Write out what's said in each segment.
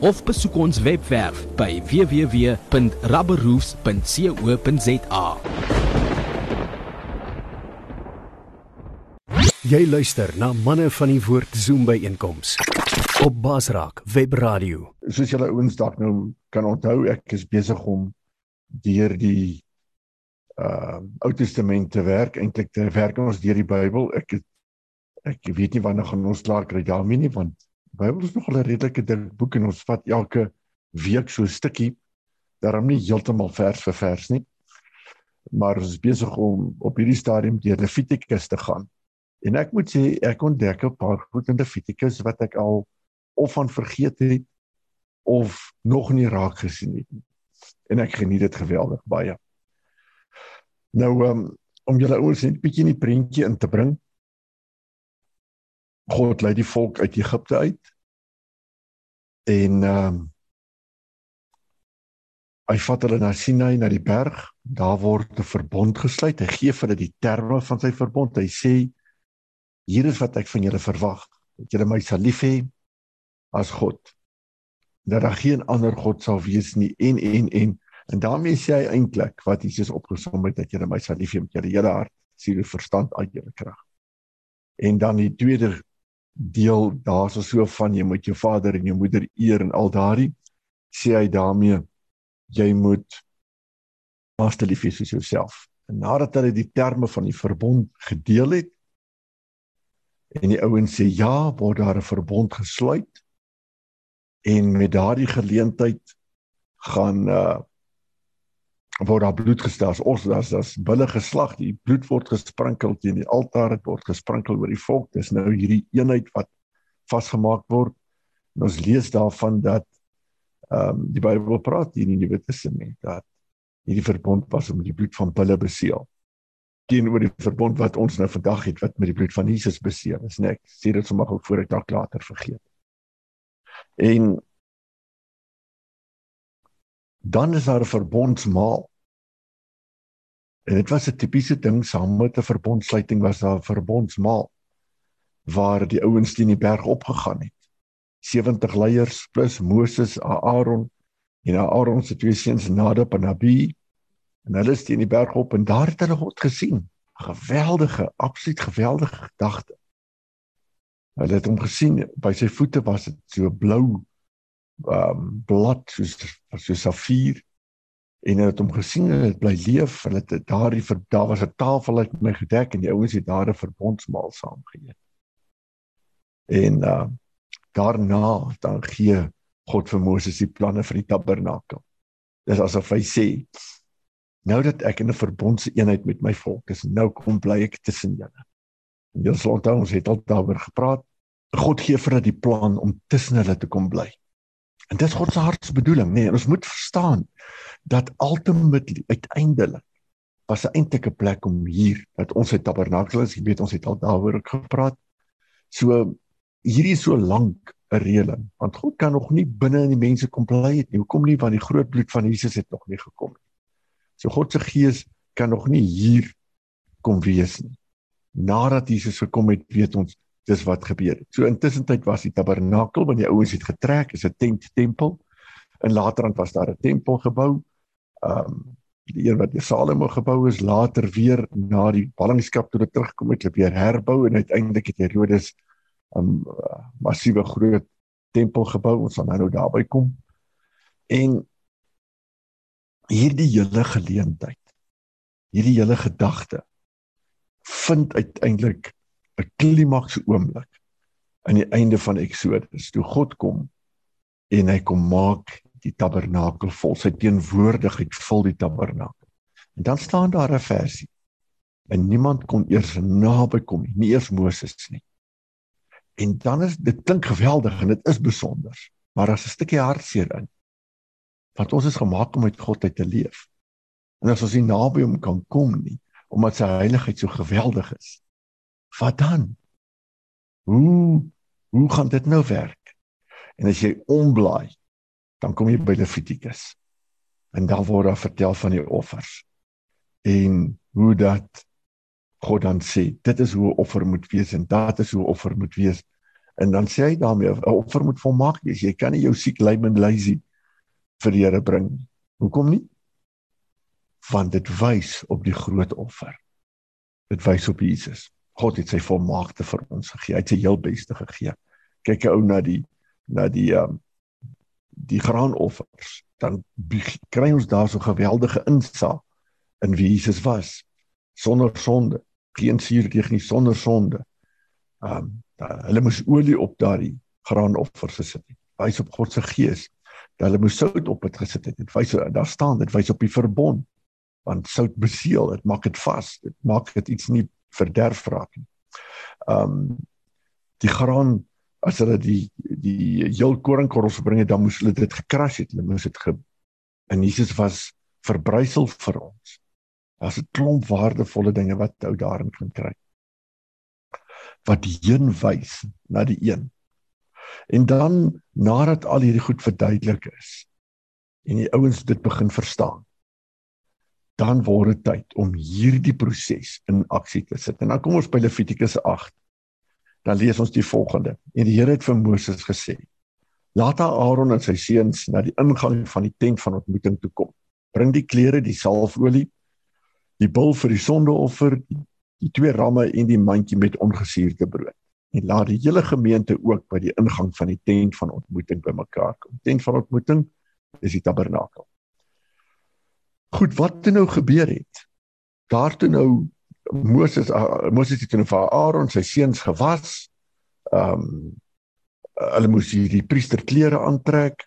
of besoek ons webwerf by www.rubberroofs.co.za. Jy luister na manne van die woord Zoom by einkoms op Basraak Web Radio. Soos julle ouens dalk nou kan onthou, ek is besig om deur die uh Ou Testament te werk. Eintlik te werk ons deur die Bybel. Ek het, ek weet nie wanneer gaan ons klaar kry daarmee nie want Bybel is nogal 'n redelike dik boek en ons vat elke week so 'n stukkie. Daarom nie heeltemal vers vir vers nie. Maar ons is besig om op hierdie stadium deur Levitikus te gaan. En ek moet sê ek ontdek 'n paar goed in Levitikus wat ek al of van vergeet het of nog nie raak gesien het nie. En ek geniet dit geweldig baie. Nou um, om julle ouers net 'n bietjie in die prentjie in te bring. God lei die volk uit Egipte uit. En ehm um, hy vat hulle na Sinai na die berg. Daar word 'n verbond gesluit. Hy gee vir hulle die terme van sy verbond. Hy sê hier is wat ek van julle verwag. Dat julle my sal lief hê as God. Dat daar geen ander god sal wees nie en en en en daarmee sê hy eintlik wat Jesus opgesom het dat julle my sal lief hê met julle hele hart, siel verstand uit julle krag. En dan die tweede deel daarso so van jy moet jou vader en jou moeder eer en al daardie sê hy daarmee jy moet naaste lief hê soos jouself. En nadat hulle die terme van die verbond gedeel het en die ouens sê ja, word daar 'n verbond gesluit en met daardie geleentheid gaan uh word daar bloed gestel. Ons as as bulle geslag, die bloed word gesprinkel teen die altaar, dit word gesprinkel oor die volk. Dis nou hierdie eenheid wat vasgemaak word. En ons lees daarvan dat ehm um, die Bybel praat hier in die Nuwe Testament dat hierdie verbond was om die bloed van bulle beseël teenoor die verbond wat ons nou vandag het wat met die bloed van Jesus beseël is. Net sê dit sommer gou voor ek dalk later vergeet. En dan is daar 'n verbondsmaal. En dit was 'n tipiese ding saam met 'n verbondsluiting was daar 'n verbondsmaal waar die ouens teen die berg opgegaan het. 70 leiers plus Moses, Aaron en Aaron se twee seuns Nadab en Abihu en hulle is teen die berg op en daar het hulle God gesien. Geweldige, absoluut geweldige gedagte. Hulle het hom gesien by sy voete was dit so blou um blad soos so safier en het hom gesien en het bly leef en het daardie daar was 'n tafel uit my gedek en die ouens het daar 'n verbondsmaal saam geëet. En uh daarna dan gee God vir Moses die planne vir die tabernakel. Dis asof hy sê nou dat ek in 'n verbondse eenheid met my volk is, nou kom bly ek tussen julle. En julle sal onthou ons het al daaroor gepraat. God gee vir hulle die plan om tussen hulle te kom bly. En dit is God se hartsbedoeling, nee, ons moet verstaan dat ultimately uiteindelik was 'n eintlike plek om hier dat ons het tabernakel is, jy weet ons het al daaroor gepraat. So hierdie is so lank 'n reëling, want God kan nog nie binne in die mense kom bly het nie. Hoekom nie? Want die groot bloed van Jesus het nog nie gekom nie. So God se gees kan nog nie hier kom wees nie. Nadat Jesus gekom het, weet ons dis wat gebeur het. So intussen tyd was die tabernakel wanneer die ouens het getrek, is 'n tent tempel. En laterand was daar 'n tempel gebou. Ehm um, die een wat die Salomo gebou is, later weer na die ballingskap toe dit terugkom het, het weer herbou en uiteindelik het Herodes 'n um, massiewe groot tempel gebou. Ons sal nou daarby kom. En hierdie hele geleentheid, hierdie hele gedagte vind uiteindelik 'n klimaks oomblik aan die einde van Eksodus toe God kom en hy kom maak die tabernakel vol sy teenwoordigheid vul die tabernakel En dan staan daar 'n versie. En niemand kon eers naby kom nie, nie eers Moses nie. En dan is dit klink geweldig en dit is besonder, maar daar's 'n stukkie hartseer in. Want ons is gemaak om met God uit te leef. En as ons nie naby hom kan kom nie, omdat sy heiligheid so geweldig is. Wat dan? Hoe hoe gaan dit nou werk? En as jy omblaai, dan kom jy by Levitikus. En dan word daar vertel van die offers. En hoe dat God dan sê, dit is hoe 'n offer moet wees en dit is hoe 'n offer moet wees. En dan sê hy daarmee 'n offer moet volmaak wees. Jy kan nie jou siek lyme en lazy vir die Here bring. Hoekom nie? Want dit wys op die groot offer. Dit wys op Jesus. God het sy volmaakte vir ons gegee. Hy het sy heel beste gegee. Kyk ou na die na die um die graanoffers, dan kry ons daar so geweldige insaag in wie Jesus was sonder sonde geen suurdeeg nie sonder sonde. Ehm um, hulle moes olie op daardie graanoffers gesit het. Wys op God se gees. Hulle moes sout op dit gesit het. Dit wys daar staan dit wys op die verbond. Want sout beseël, dit maak dit vas. Dit maak dit iets nie verderf raak nie. Ehm um, die graan as hulle die die heel koringkorrels gebring het, dan moes hulle dit gekras het. Hulle moes dit ge en Jesus was verbrysel vir ons. Daar's 'n klomp waardevolle dinge wat ou daarin kan kry. Wat heen wys na die een. En dan nadat al hierdie goed verduidelik is en die ouens dit begin verstaan, dan word dit tyd om hierdie proses in aksie te sit. En dan kom ons by Levitikus 8. Dan lees ons die volgende. En die Here het vir Moses gesê: Laat Aaron en sy seuns na die ingang van die tent van ontmoeting toe kom. Bring die klere, die salfolie die bul vir die sondeoffer, die, twee ramme en die mandjie met ongesuurde brood. En laat die hele gemeente ook by die ingang van die tent van ontmoeting bymekaar kom. Tent van ontmoeting is die tabernakel. Goed, wat het nou gebeur het? Daar toe nou Moses uh, Moses het nou vir Aaron sy seuns gewas. Ehm um, hulle moes hierdie priesterklere aantrek.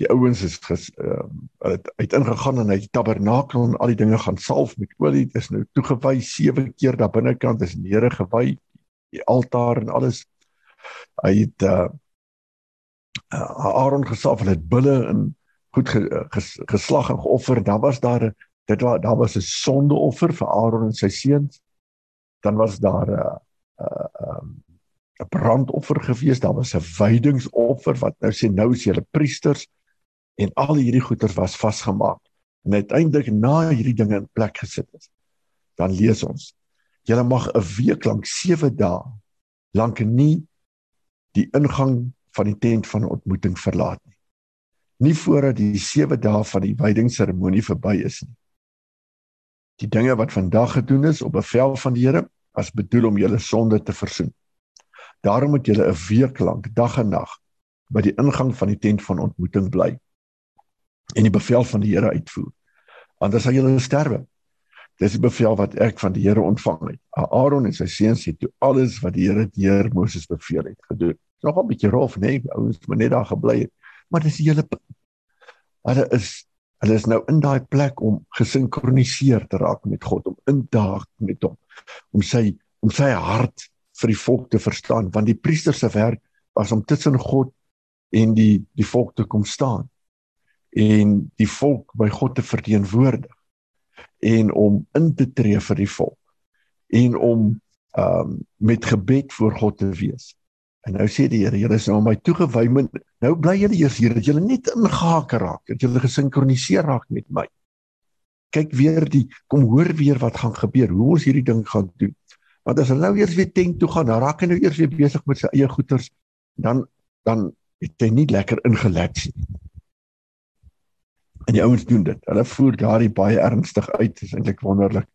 Die ouens is ges, uh, het uit ingegaan en hy die tabernakel en al die dinge gaan salf met olie. Dit is nou toegewy sewe keer daar binnekant. Is nere gewy die altaar en alles. Hy het uh, uh, Aaron gesalf. En het bulle en goed ge, ges, geslag en geoffer dan was daar dit was daar was 'n sondeoffer vir Aaron en sy seuns dan was daar 'n 'n 'n brandoffer gewees, daar was 'n wydingsoffer wat nou sê nou is julle priesters en al hierdie goeder was vasgemaak en uiteindelik na hierdie dinge in plek gesit is dan lees ons julle mag 'n week lank 7 dae lank nie die ingang van die tent van ontmoeting verlaat nie nie voordat die 7 dae van die wydingsseremonie verby is nie die dinge wat vandag gedoen is op bevel van die Here as bedoel om julle sonde te versoen daarom moet julle 'n week lank dag en nag by die ingang van die tent van ontmoeting bly en die bevel van die Here uitvoer. Anders sal julle sterwe. Dis die bevel wat ek van die Here ontvang het. Aaron en sy seuns het toe alles wat die Here deur Moses beveel het gedoen. Nog 'n bietjie rof, nee, ouens, maar net daar gebly het. Maar dis die hele hulle is hulle is nou in daai plek om gesinkroniseer te raak met God, om in daag met hom, om sy om sy hart vir die volk te verstaan, want die priester se werk was om tussen God en die die volk te kom staan en die volk by God te verteenwoordig en om in te tree vir die volk en om um met gebed voor God te wees. En nou sê die Here, julle is nou my toegewy, nou bly julle eers hier dat julle net ingehaak raak, dat julle gesinkroniseer raak met my. Kyk weer die kom hoor weer wat gaan gebeur, hoe ons hierdie ding gaan doen. Want as hulle nou eers weer tent toe gaan, dan raak hy nou eers weer besig met sy eie goeders, dan dan het hy nie lekker ingelek nie. En die ouens doen dit. Hulle voer daardie baie ernstig uit. Dit is eintlik wonderlik.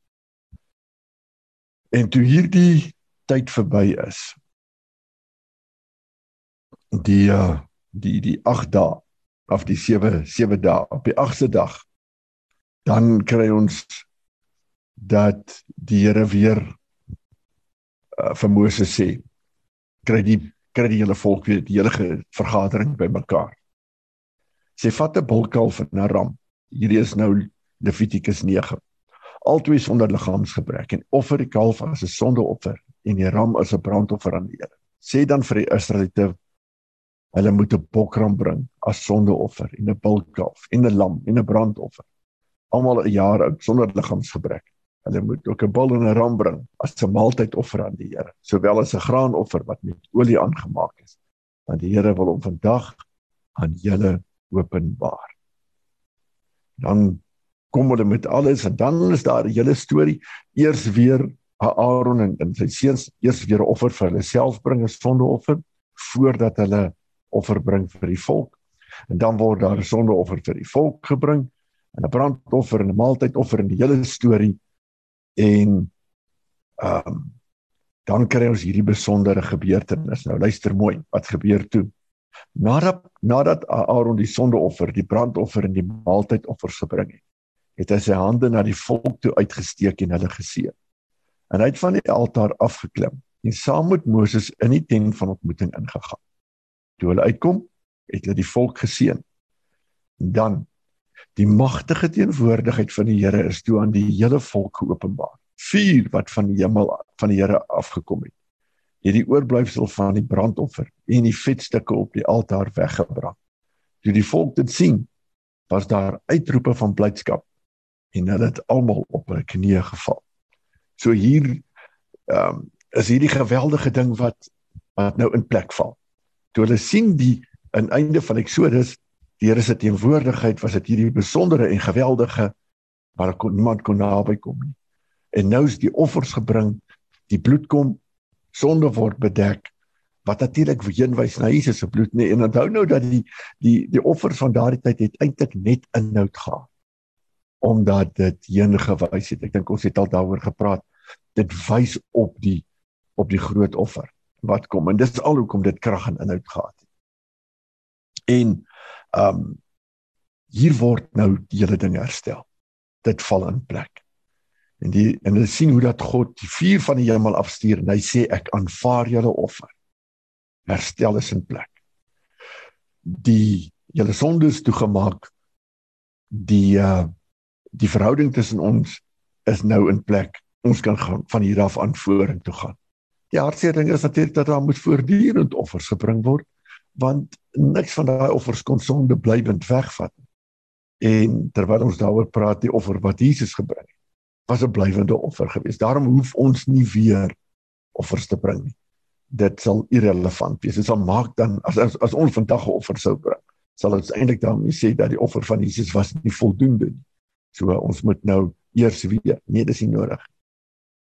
En toe hierdie tyd verby is, die uh, die die 8 dae of die 7 7 dae op die 8ste dag dan kry ons dat die Here weer uh, vir Moses sê kry die kry die hele volk weer die hele vergadering bymekaar sê vat 'n bulkalf en 'n ram. Hierdie is nou Levitikus 9. Altwee sonder liggaamsgebrek en offer die kalf as 'n sondeoffer en die ram as 'n brandoffer aan die Here. Sê dan vir die Israeliete hulle moet 'n bokram bring as sondeoffer en 'n bultkalf en 'n lam en 'n brandoffer. Almal 'n jaar oud sonder liggaamsgebrek. Hulle moet ook 'n bul en 'n ram bring as 'n maaltydoffer aan die Here, sowel as 'n graanoffer wat met olie aangemaak is. Want die Here wil hom vandag aan julle openbaar. Dan kom hulle met alles en dan is daar 'n hele storie eers weer Aaron en, en sy seuns eers weer 'n offer vir hulle self bring as sondeoffer voordat hulle offer bring vir die volk. En dan word daar 'n sondeoffer vir die volk gebring en 'n brandoffer en 'n maaltydoffer in die hele storie en ehm um, dan kry ons hierdie besondere gebeurtenis. Nou luister mooi, wat gebeur toe? Nadat nadat Aaron die sondeoffer, die brandoffer en die maaltydoffers gebring het, het hy sy hande na die volk toe uitgesteek en hulle geseën. En hy het van die altaar afgeklim en saam met Moses in die tent van ontmoeting ingegaan. Toe hulle uitkom, het hulle die volk geseën. Dan Die magtige teenwoordigheid van die Here is toe aan die hele volk geopenbaar. Vuur wat van die hemel van die Here afgekom het. Het die oorblyfsel van die brandoffer en die vetstukke op die altaar weggebrand. Toe die volk dit sien, was daar uitroepe van blydskap en hulle het almal op hulle knieë geval. So hier ehm um, is hierdie geweldige ding wat wat nou in plek val. Toe hulle sien die aan einde van Eksodus die Here se teenwoordigheid was dit hierdie besondere en geweldige waar kon niemand kon naby kom nie. En nou is die offers gebring, die bloed kom, sonde word bedek wat natuurlik heenwys na Jesus se bloed nie. En onthou nou dat die die die offers van daardie tyd het eintlik net inhoud gehad omdat dit heen gewys het. Ek dink ons het al daaroor gepraat. Dit wys op die op die groot offer wat kom en dis al hoekom dit krag en inhoud gehad het. En um hier word nou die hele ding herstel. Dit val in plek. En die en hulle sien hoe dat God die vuur van die hemel afstuur en hy sê ek aanvaar julle offer. Herstel is in plek. Die julle sondes toegemaak. Die uh die verhouding tussen ons is nou in plek. Ons kan gaan van hier af aan vorentoe gaan. Die hartseer ding is natuurlik dat daar moet voortdurend offers gebring word want niks van daai offers kon sonde blywend wegvat. En terwyl ons daaroor praat, die offer wat Jesus gebring het, was 'n blywende offer geweest. Daarom hoef ons nie weer offers te bring nie. Dit sal irrelevant wees. Dit sal maak dan as as, as ons vandag 'n offer sou bring, sal dit eintlik daarmee sê dat die offer van Jesus was nie voldoende nie. So ons moet nou eers weer. Nee, dis nie nodig.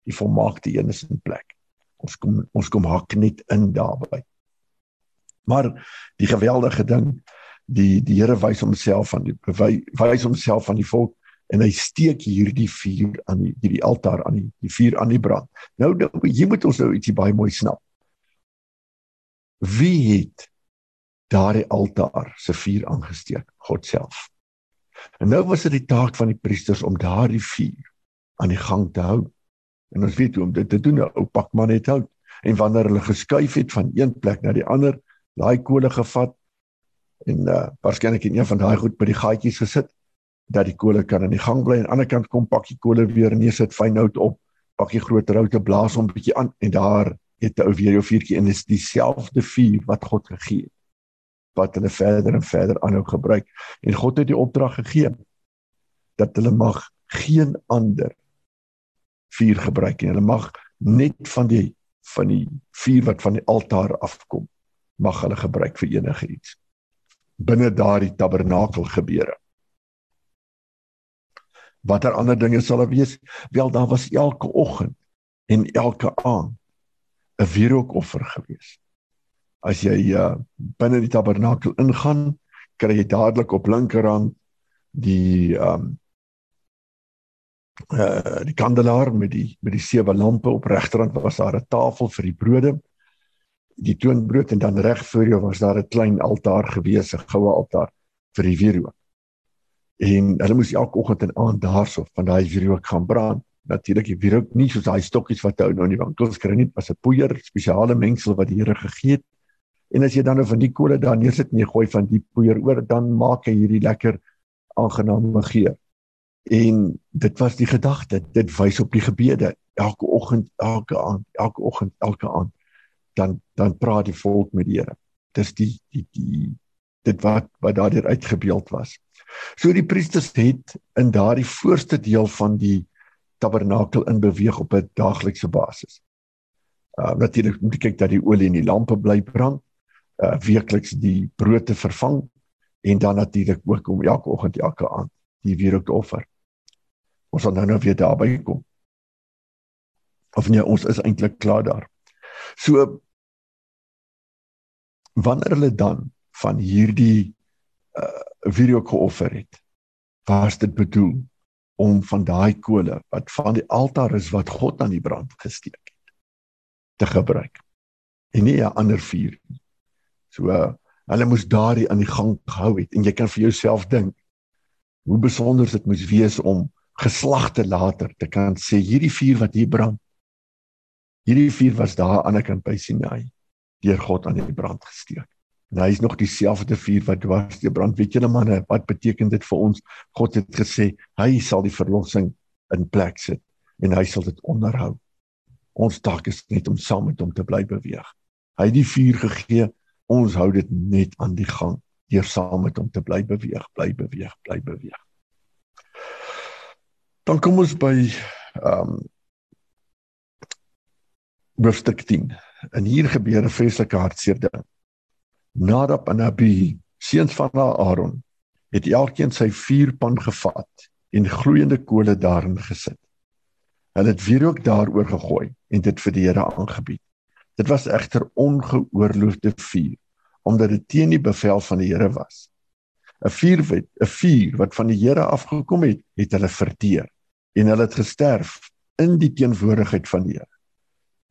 Die volmaakte een is in plek. Ons kom ons kom hak net in daarbey. Maar die geweldige ding, die die Here wys homself aan die wys homself aan die volk en hy steek hierdie vuur aan die hierdie altaar aan die die vuur aan die brand. Nou, nou hier moet ons nou ietsie baie mooi snap. Wie het daardie altaar se vuur aangesteek? God self. En nou was dit die taak van die priesters om daardie vuur aan die gang te hou. En ons weet hoe om dit te doen. 'n Ou pak maar net hout. En wanneer hulle geskuif het van een plek na die ander, daai kole gevat en uh waarskynlik in een van daai goed by die gaatjies gesit dat die kole kan in die gang bly. En aan die ander kant kom pakkie kole weer neersit fyn hout op pakkie groot houte blaas hom bietjie aan en daar het 'n ou weer jou vuurtjie en dit is dieselfde vuur wat God gegee het wat hulle verder en verder aanhou gebruik. En God het die opdrag gegee dat hulle mag geen ander vuur gebruik nie hulle mag net van die van die vuur wat van die altaar afkom mag hulle gebruik vir enige iets binne daardie tabernakel gebeure. Watter ander dinge sal daar wees? Wel daar was elke oggend en elke aand 'n wierookoffer gewees. As jy uh, binne die tabernakel ingaan, kry jy dadelik op linkerhand die um, uh die kandelaar met die met die sewe lampe op regterhand was daar 'n tafel vir die brode die toonbrood en dan reg voor jou was daar 'n klein altaar gewees, 'n goue altaar vir die wierook. En hulle moes elke oggend en aand daarso van daai wierook gaan brand. Natuurlik die wierook nie soos daai stokkies wat hou nou in die winkels kry nie, was 'n poeier, spesiale mengsel wat die Here gegee het. En as jy dan nou van die kole daar neersit en jy gooi van die poeier oor, dan maak hy hierdie lekker aangename geur. En dit was die gedagte, dit wys op die gebede elke oggend, elke aand, elke oggend, elke aand. Dan dan praat die volk met die Here. Dis die die die dit wat wat daardeur uitgebeeld was. So die priesters het in daardie voorste deel van die tabernakel in beweeg op 'n daaglikse basis. Uh natuurlik moet kyk dat die olie in die lampe bly brand, uh weekliks die brood te vervang en dan natuurlik ook om elke oggend elke aand die wierook te offer. Ons sal nou nou weer daarby kom. Of nee, ons is eintlik klaar daar. So wanneer hulle dan van hierdie uh wierook geoffer het, was dit bedoel om van daai kole wat van die altaar is wat God aan die brand gesteek het te gebruik en nie 'n ander vuur nie. So uh, hulle moes daardie aan die gang gehou het en jy kan vir jouself dink hoe besonder dit moes wees om geslagte later te kan sê hierdie vuur wat hier brand hierdie vuur was daar aan die kant by Sinai deur God aan die brand gesteek. En hy is nog dieselfde vuur wat dwars deur brand. Weet julle manne, wat beteken dit vir ons? God het gesê hy sal die verlossing in plek sit en hy sal dit onderhou. Ons taak is net om saam met hom te bly beweeg. Hy het die vuur gegee, ons hou dit net aan die gang deur saam met hom te bly beweeg, bly beweeg, bly beweeg. Dan kom ons by ehm um, hoofstuk 10. En hier gebeur 'n vreeslike hartseer ding. Nadab en Abi, seuns van Aaron, het elkeen sy vuurpan gevat en gloeiende kole daarin gesit. Hulle het wierook daaroor gegooi en dit vir die Here aangebied. Dit was egter ongeoorloofde vuur omdat dit teen die bevel van die Here was. 'n Vuurwet, 'n vuur wat van die Here afgekom het, het hulle verteer en hulle het gesterf in die teenwoordigheid van die Here.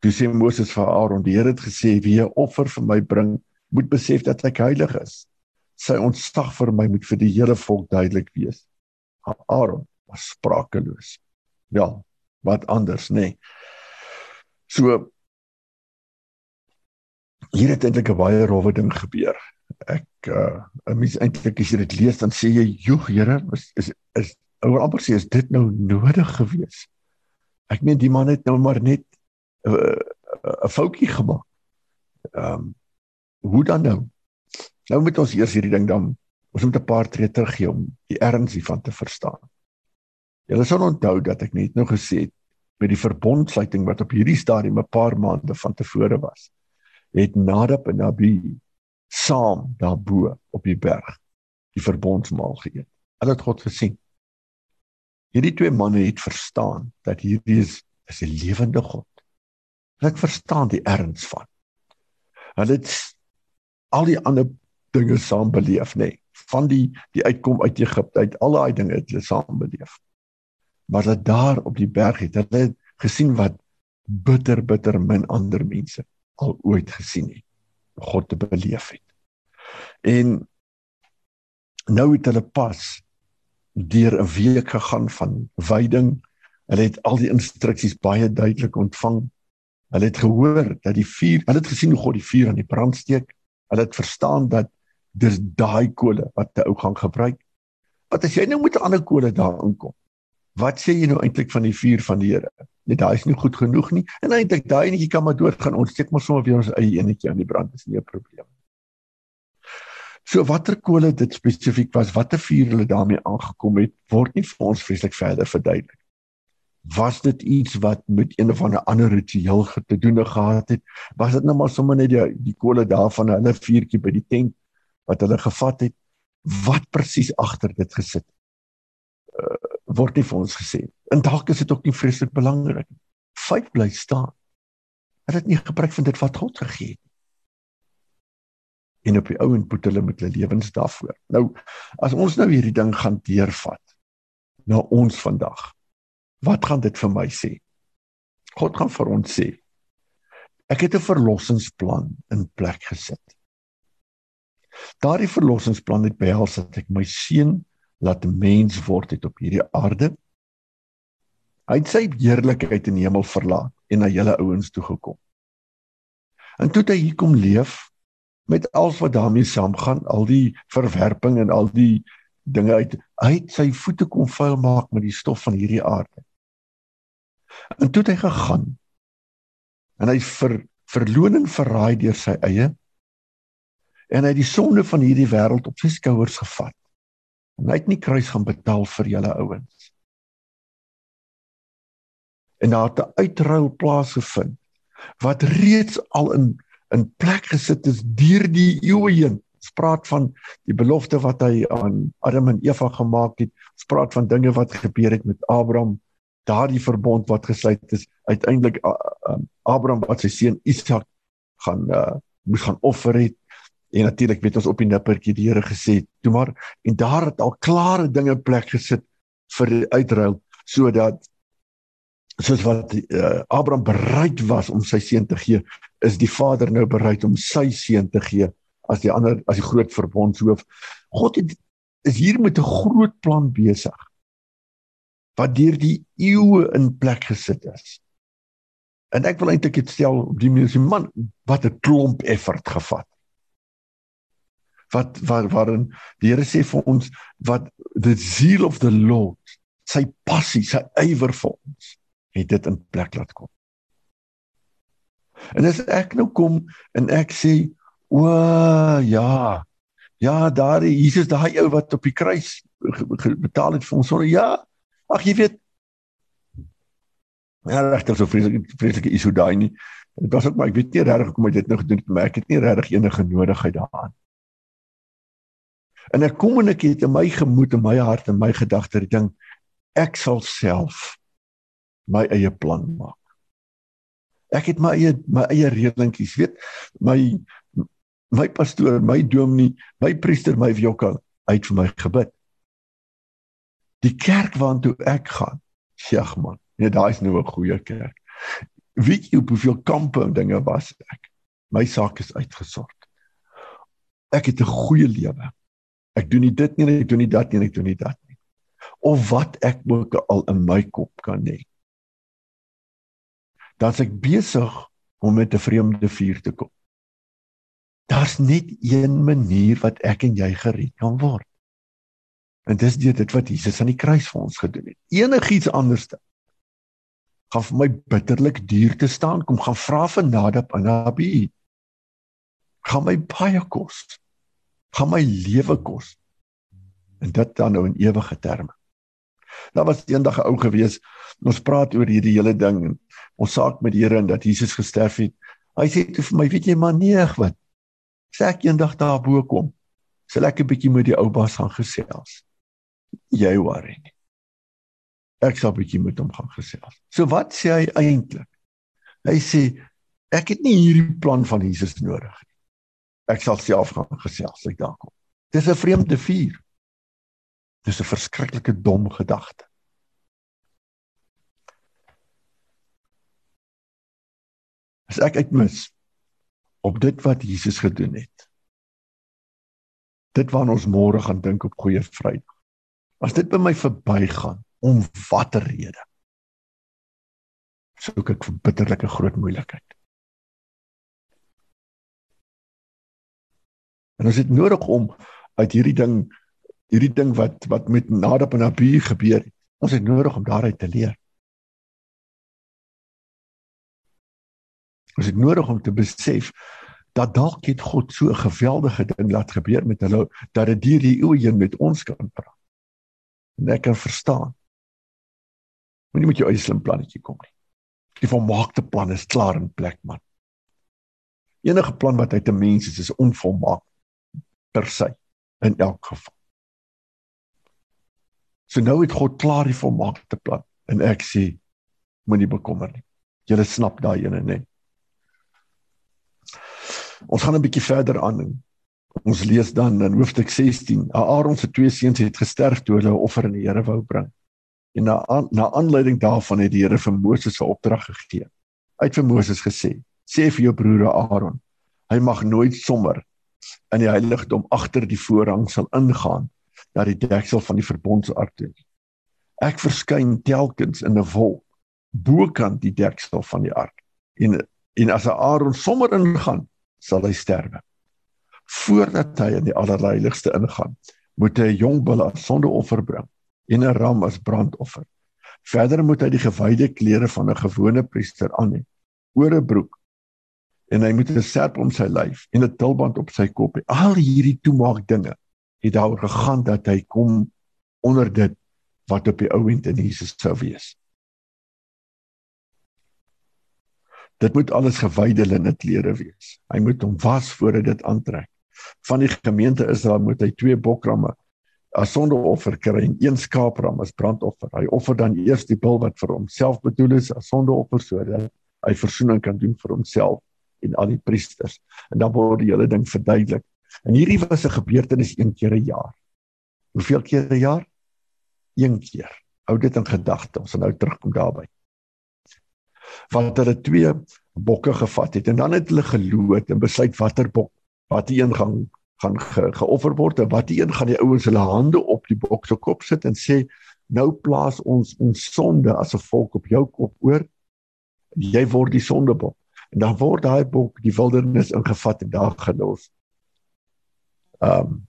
Toe sê Moses vir Aaron: "Die Here het gesê: Wie 'n offer vir my bring, moet besef dat ek heilig is. Sy ontsag vir my moet vir die hele volk duidelik wees. Aaron was sprakeloos. Ja, wat anders nê. Nee. So hier het eintlik 'n baie rowwe ding gebeur. Ek uh 'n mens eintlik as jy dit lees dan sê jy, "Joe, Here, is is is oor amper sê is dit nou nodig gewees?" Ek meen die man het nou maar net 'n uh, 'n foutjie gemaak. Ehm um, hoe dan nou? Nou moet ons eers hierdie ding dan ons moet 'n paar tree terug gee om die erns hiervan te verstaan. Julle sal onthou dat ek net nou gesê het met die verbondsluiting wat op hierdie stadium 'n paar maande van tevore was, het Nadab en Abi saam daarbo op die berg die verbondsmaal geëet. Hulle het God gesien. Hierdie twee manne het verstaan dat hierdie is, is 'n lewende God. Hulle verstaan die erns van. Hulle het al die ander dinge saam beleef nê nee. van die die uitkom uit Egipte uit al daai dinge het hulle saam beleef maar dat daar op die berg het hulle gesien wat bitter bitter min ander mense al ooit gesien het God te beleef het en nou het hulle pas deur 'n week gegaan van wyding hulle het al die instruksies baie duidelik ontvang hulle het gehoor dat die vuur hulle het gesien hoe God die vuur aan die brand steek Hulle het verstaan dat dis daai kole wat te ou gaan gebruik. Wat as jy nou met 'n ander kole daar inkom? Wat sê jy nou eintlik van die vuur van die Here? Net daai is nie goed genoeg nie. En eintlik daai enetjie kan maar doodgaan. Ons steek maar sommer weer ons eie enetjie aan die brand. Dis nie 'n probleem. So watter kole dit spesifiek was, watter vuur hulle daarmee aangekom het, word nie vir ons vreeslik verder verduidelik. Was dit iets wat met een of ander ander ritueel te doen gehad het? Was dit nou maar sommer net die die kole daarvan hulle vuurtjie by die tent wat hulle gevat het? Wat presies agter dit gesit? Uh, word nie vir ons gesê en dalk is dit ook nie vreeslik belangrik feit bly staan. Hulle het nie gebruik van dit wat God gegee het en op die ou en put hulle met hulle lewens daarvoor nou as ons nou hierdie ding gaan deurvat na ons vandag Wat gaan dit vir my sê? God gaan vir ons sê ek het 'n verlossingsplan in plek gesit. Daardie verlossingsplan het behels dat ek my seun laat mens word het op hierdie aarde. Hy het sy heerlikheid in die hemel verlaat en na julle ouens toe gekom. En toe hy hier kom leef met alles wat daarmee saamgaan, al die verwerping en al die dinge uit Hy het sy voete kom vuil maak met die stof van hierdie aarde. En toe het hy gegaan. En hy vir verloning verraai deur sy eie en hy het die sonde van hierdie wêreld op sy skouers gevat. En hy het nie kruis gaan betaal vir julle ouens. En daar het 'n uitruil plaasgevind wat reeds al in in plek gesit is deur die eeue heen. Ons praat van die belofte wat hy aan Adam en Eva gemaak het. Ons praat van dinge wat gebeur het met Abraham, daardie verbond wat gesluit is. Uiteindelik Abraham wat sy seun Isak gaan uh, moes gaan offer het En natuurlik weet ons op die nippertjie die Here gesê, "Toe maar en daar het al klare dinge plek gesit vir die uitruil sodat soos wat uh, Abraham bereid was om sy seun te gee, is die Vader nou bereid om sy seun te gee as die ander as die groot verbondshoof. God het is hier met 'n groot plan besig wat deur die eeue in plek gesit is. En ek wil eintlik dit stel op die manier, man, wat 'n klomp effort gevat wat waar waarin die Here sê vir ons wat the zeal of the Lord sy passie sy ywer vir ons het dit in plek laat kom. En as ek nou kom en ek sê o ja ja daar Jesus daai ou wat op die kruis betaal het vir ons sonde ja ag jy weet Ja, regtig so vreeslik vreeslike isu daai nie. Dit was ook maar ek weet nie regtig hoekom hy dit nou gedoen het, maar ek het nie regtig enige nodigheid daaraan. En ek kom en ek het in my gemoed en my hart en my gedagte die ding ek sal self my eie plan maak. Ek het my eie my eie reëlingetjies, weet, my my pastoor, my dominee, my priester, my vjoka uit vir my gebid. Die kerk waartoe ek gaan, sêg man, nee, daai is nou 'n goeie kerk. Weet jy hoeveel kampe en dinge was ek? My saak is uitgesort. Ek het 'n goeie lewe. Ek doen nie dit nie, ek doen nie dat nie, ek doen nie dat nie. Of wat ek ook al in my kop kan hê. Dan's ek besig om met 'n vreemde vuur te kom. Daar's net een manier wat ek en jy gered kan word. En dis deur dit wat Jesus aan die kruis vir ons gedoen het. Enigiets anderste gaan vir my bitterlik duur te staan kom gaan vra vir Nadab en Abi. Gaan my baie kos gaan my lewe kos. En dit dan nou in ewige terme. Daar was eendag 'n ou gewees. Ons praat oor hierdie hele ding en ons saak met die Here en dat Jesus gesterf het. Hy sê toe vir my, weet jy maar nee, wat? Sê ek eendag daar bo kom. Sal ek 'n bietjie met die ou baas gaan gesels. Jy worry nie. Ek sal 'n bietjie met hom gaan gesels. So wat sê hy eintlik? Hy sê ek het nie hierdie plan van Jesus nodig nie ek sal self gaan gesels ek daar kom. Dis 'n vreemde vuur. Dis 'n verskriklike dom gedagte. As ek uitmis op dit wat Jesus gedoen het. Dit waarna ons môre gaan dink op Goeie Vrydag. As dit by my verbygaan om watter rede? Soek ek vir bitterlike groot moeilikheid. En ons het nodig om uit hierdie ding hierdie ding wat wat met Nadab en Abihu gebeur het. Ons het nodig om daaruit te leer. Ons het nodig om te besef dat dalk het God so 'n geweldige ding laat gebeur met hulle dat dit deur die eeue heen met ons kan praat. En ek kan verstaan. Moenie met jou eie slim plannetjie kom nie. Die volmaakte plan is klaar in plek, man. Enige plan wat uit 'n mens is, is onvolmaak per se in elk geval. So nou het God klaar die volmaakte plan en ek sê moenie bekommer nie. Jy snap daai ene net. Ons gaan 'n bietjie verder aan. Ons lees dan in hoofstuk 16. Aaron se twee seuns het gesterf toe hulle 'n offer aan die Here wou bring. En na na aanleiding daarvan het die Here vir Moses 'n opdrag gegee. Hy het vir Moses gesê: "Sê vir jou broer Aaron, hy mag nooit sommer in die heiligdom agter die voorhang sal ingaan na die deksel van die verbondsark toe. Ek verskyn telkens in 'n wolk bokant die deksel van die ark. En en as Aaron sommer ingaan, sal hy sterwe. Voordat hy in die allerheiligste ingaan, moet hy 'n jong bul as sondeoffer bring en 'n ram as brandoffer. Verder moet hy die gewyde klere van 'n gewone priester aan hê, oor 'n broek en hy moet 'n serp om sy lyf en 'n tulband op sy kop hê. Al hierdie toemaak dinge het daaroor gegaan dat hy kom onder dit wat op die ou end in Jesus sou wees. Dit moet alles gewyde linne klere wees. Hy moet hom was voor hy dit aantrek van die gemeente Israel moet hy twee bokramme as sondeoffer kry en een skaapram as brandoffer. Hy offer dan eers die bul wat vir homself bedoel is as sondeoffer sodat hy verzoening kan doen vir homself en al die priesters. En dan word die hele ding verduidelik. En hierdie was 'n gebeurtenis een keer 'n jaar. Hoeveel keer 'n jaar? Een keer. Hou dit in gedagte. Ons gaan nou terugkom daarby. Want hulle twee bokke gevat het en dan het hulle geloot en besluit watter bok wat die een gaan gaan ge, geoffer word en wat die een gaan die ouens hulle hande op die bok se kop sit en sê nou plaas ons ons sonde as 'n volk op jou kop oor jy word die sondebok en dan word daai bok die wildernis ingevat en daar gelos. Ehm um,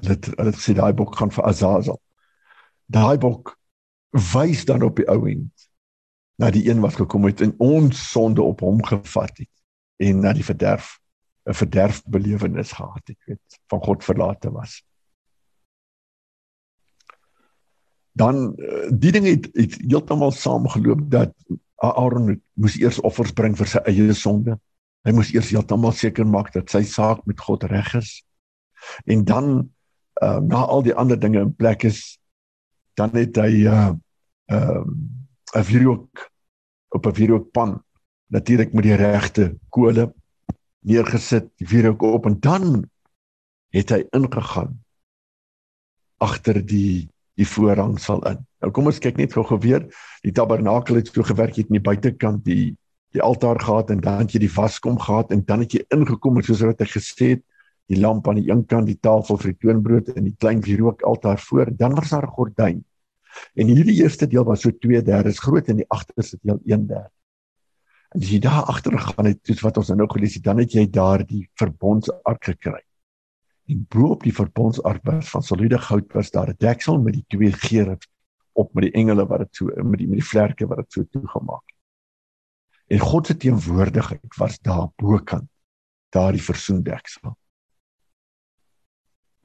dit dit sê daai bok gaan vir Azazel. Daai bok wys dan op die ou end na die een wat gekom het en ons sonde op hom gevat het en na die verderf 'n verderfbelewenis gehad het, weet, van God verlate was. Dan eh, die ding het, het heeltemal saamgeloop dat Aaron moes eers offers bring vir sy eie sonde. Hy moes eers heeltemal seker maak dat sy saak met God reg is. En dan uh, na al die ander dinge in plek is, dan het hy uh, ehm uh, 'n wierook op 'n wierookpan natuurlik met die regte kole neergesit, die vuur ook op en dan het hy ingegaan agter die die voorhang sal in. Nou kom ons kyk net gou-gou weer. Die tabernakel het so gewerk het aan die buitekant die die altaar gehad en dan het jy die vaskom gehad en dan het jy ingekom soos wat hy gesê het, die lamp aan die een kant, die tafel vir die toonbrood en die klein wierook altaar voor. Dan was daar 'n gordyn. En hierdie eerste deel was so 2/3 groot en die agterste deel 1/3. En as jy daar agter gaan het, soos wat ons nou gelees het, dan het jy daar die verbondsark gekry. En bo op die verbondsark was van soliede goud was daar 'n deksel met die twee gerubs op met die engele wat dit so met die met die vlerke wat dit so toegemaak het. En God se teenwoordigheid was daar bokant daardie versoendeksel.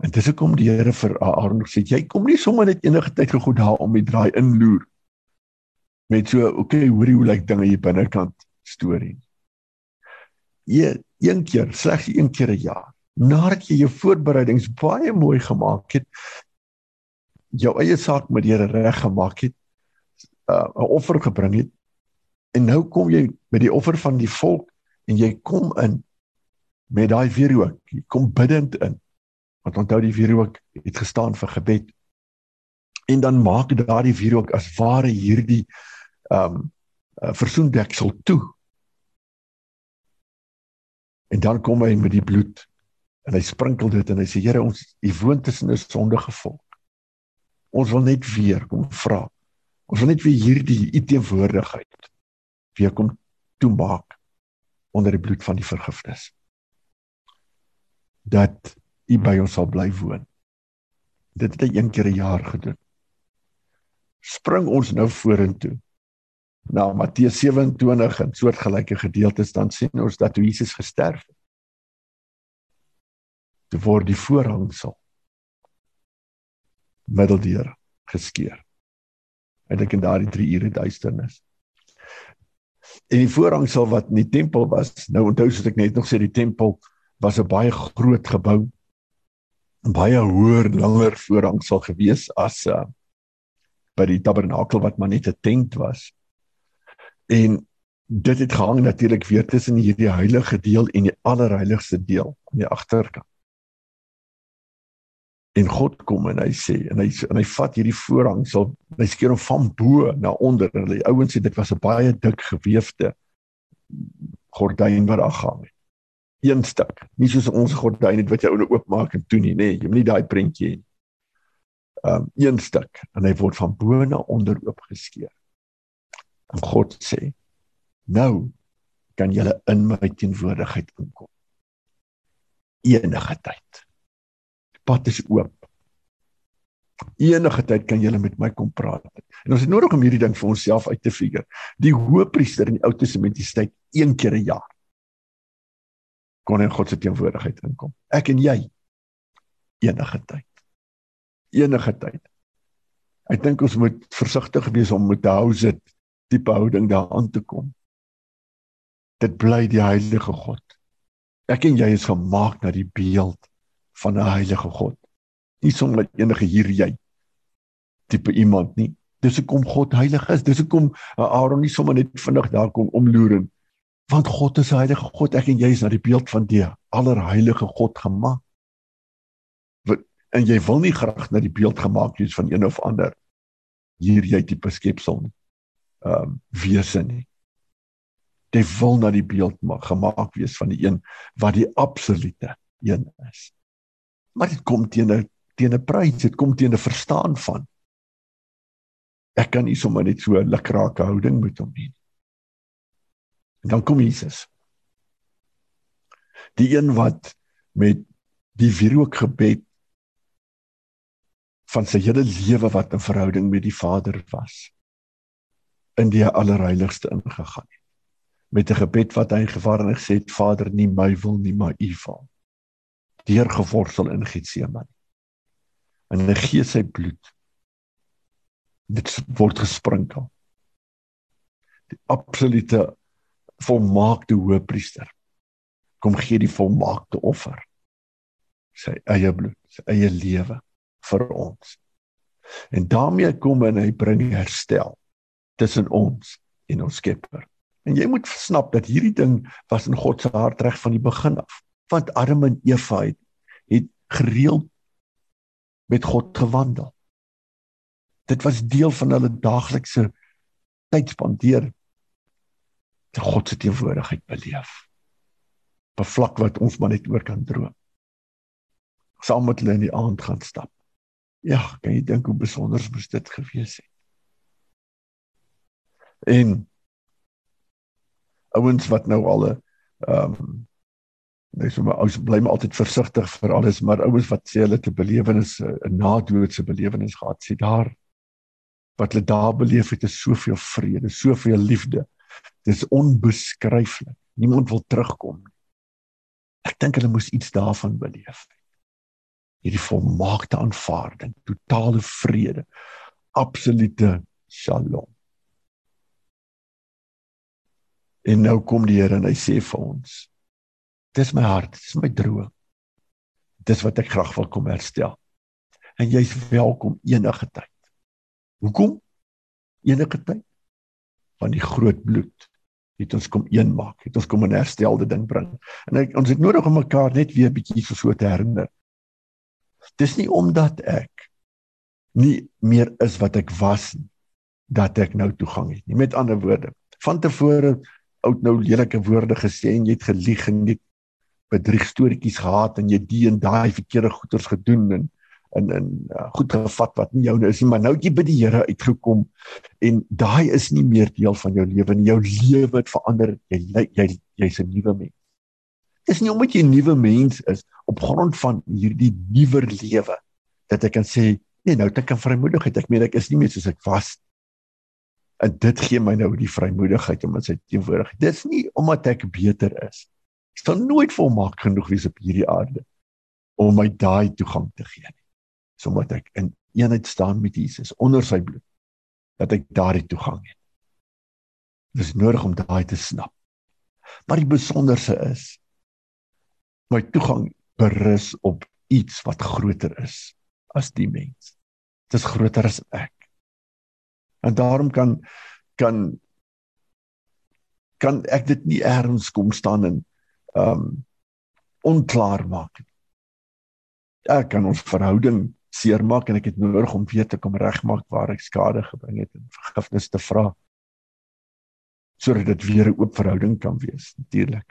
En dis hoekom die Here vir Aaron gesê jy kom nie sommer net enige tyd gegoed daar om die draai inloer met so okay hoorie hoe lyk dinge hier binnekant storie. Jy een keer, slegs een keer 'n jaar, nadat jy jou voorbereidings baie mooi gemaak het, jou eie saak met die Here reg gemaak het, uh, 'n uh, offer gebring het, en nou kom jy met die offer van die volk en jy kom in met daai wierook, jy kom bidend in. Want onthou die wierook het gestaan vir gebed. En dan maak daardie wierook as ware hierdie ehm um, uh, versoendeksel toe En dan kom hy met die bloed en hy sprinkel dit en hy sê Here ons u woon tussen 'n sondige volk. Ons wil net weer kom vra. Ons wil net weer hierdie u teenwoordigheid weer kom toemaak onder die bloed van die vergifnis. Dat u by ons sal bly woon. Dit het hy een keer 'n jaar gedoen. Spring ons nou vorentoe na Matteus 27 en soortgelyke gedeeltes dan sien ons dat toe Jesus gesterf het. Toe word die voorhangsel middeldeur geskeur. En ek in daardie 3 ure duisternis. En die voorhangsel wat in die tempel was, nou onthou soos ek net nog sê die tempel was 'n baie groot gebou. 'n baie hoër, langer voorhangsel gewees as uh, by die tabernakel wat maar net 'n tent was. En dit het gehang natuurlik weer tussen hierdie heilige deel en die allerheiligste deel aan die agterkant. En God kom en hy sê en hy en hy vat hierdie voorhang sal hy skeer hom van bo na onder en die ouens sê dit was 'n baie dik gewefte gordyn wat daar gehang het. Een stuk, nie soos ons gordyn het wat jy ouene oopmaak en toe nie, nê, nee, jy moet nie daai prentjie hê. Um een stuk en hy word van bo na onder oopgeskeer. En God sê: "Nou kan julle in my teenwoordigheid inkom. Enige tyd. Pad is oop. Enige tyd kan jy met my kom praat. En ons het nodig om hierdie ding vir onsself uit te figure. Die hoëpriester in die Ou Testamentiese tyd een keer 'n jaar kon in God se teenwoordigheid inkom. Ek en jy enige tyd. Enige tyd. Ek dink ons moet versigtig wees om met 'n hou sit tipe houding daaraan te kom. Dit bly die heilige God. Ek en jy is gemaak na die beeld van 'n heilige God. Nie sommer enige hier jy tipe iemand nie. Dis hoekom God heilig is. Dis hoekom Aaron nie sommer net vinnig daar kom omloer en want God is 'n heilige God. Ek en jy is na die beeld van die allerheilige God gemaak. En jy wil nie graag na die beeld gemaak wees van een of ander hier jy tipe skepsel nie. Ehm um, wese nie. Jy wil na die beeld maak gemaak wees van die een wat die absolute een is. Maar dit kom teen 'n teen 'n prys, dit kom teen 'n verstaan van. Ek kan nie sommer net so 'n lukrake houding met hom hê. En dan kom Jesus. Die een wat met die wierook gebed van sy hele lewe wat 'n verhouding met die Vader was in die allerheiligste ingegaan het. Met 'n gebed wat hy gevaar en gesê het Vader nie my wil nie maar u wil. Deur geworstel in Getsemane. En hy gee sy bloed. Dit word gesprinkel. Die absolute volmaakte hoëpriester kom gee die volmaakte offer sy eie bloed sy eie lewe vir ons en daarmee kom en hy bring herstel tussen ons en ons Skepper en jy moet snap dat hierdie ding was in God se hart reg van die begin af want Adam en Eva het, het gereeld met God gewandel dit was deel van hulle daaglikse tyd spandeer te God se teenwoordigheid beleef. Op 'n vlak wat ons maar net oor kan droom. Saam met hulle in die aand gaan stap. Ja, kan jy dink hoe besonder moes dit gewees het? En ouens wat nou al 'n ehm um, nee, so maar ou bly maar altyd versigtig vir alles, maar ouens wat sê hulle te belewenis 'n nadoodse belewenis gehad, sê daar wat hulle daar beleef het is soveel vrede, soveel liefde Dis onbeskryflik. Niemand wil terugkom nie. Ek dink hulle moes iets daarvan beleef. Hierdie volmaakte aanvaarding, totale vrede, absolute shalom. En nou kom die Here en hy sê vir ons: Dis my hart, dis my droom. Dis wat ek graag wil kom herstel. En jy's welkom enige tyd. Hoekom? Enige tyd van die groot bloed het ons kom een maak, het ons kom 'n herstelde ding bring. En ek, ons het nodig om mekaar net weer 'n bietjie so so te herinner. Dis nie omdat ek nie meer is wat ek was dat ek nou toegang het nie. Met ander woorde, van tevore oud nou lelike woorde gesê en jy het gelieg en jy bedrieg storieetjies gehad en jy die en daai verkeerde goeders gedoen en in in uh, goed gevat wat nie joune is nie, maar nou het jy by die Here uitgekom en daai is nie meer deel van jou lewe nie. Jou lewe het verander. Jy jy jy's 'n nuwe mens. Dis nie omdat jy 'n nuwe mens is op grond van hierdie nuwer lewe dat ek kan sê nee, nou het ek 'n vrymoedigheid. Ek meen ek is nie meer soos ek was. En dit gee my nou die vrymoedigheid om in sy teenwoordigheid. Dis nie omdat ek beter is. Ek sal nooit volmaak genoeg wees op hierdie aarde om my daai toegang te gee sodat ek in eenheid staan met Jesus onder sy bloed dat ek daardie toegang het. Dit is nodig om daai te snap. Maar die besonderse is my toegang berus op iets wat groter is as die mens. Dit is groter as ek. En daarom kan kan kan ek dit nie erns kom staan en um, onklaar maak. Ek kan ons verhouding seermaak en ek het nodig om weer te kom regmaak waar ek skade gebring het en vergifnis te vra sodat dit weer 'n oop verhouding kan wees natuurlik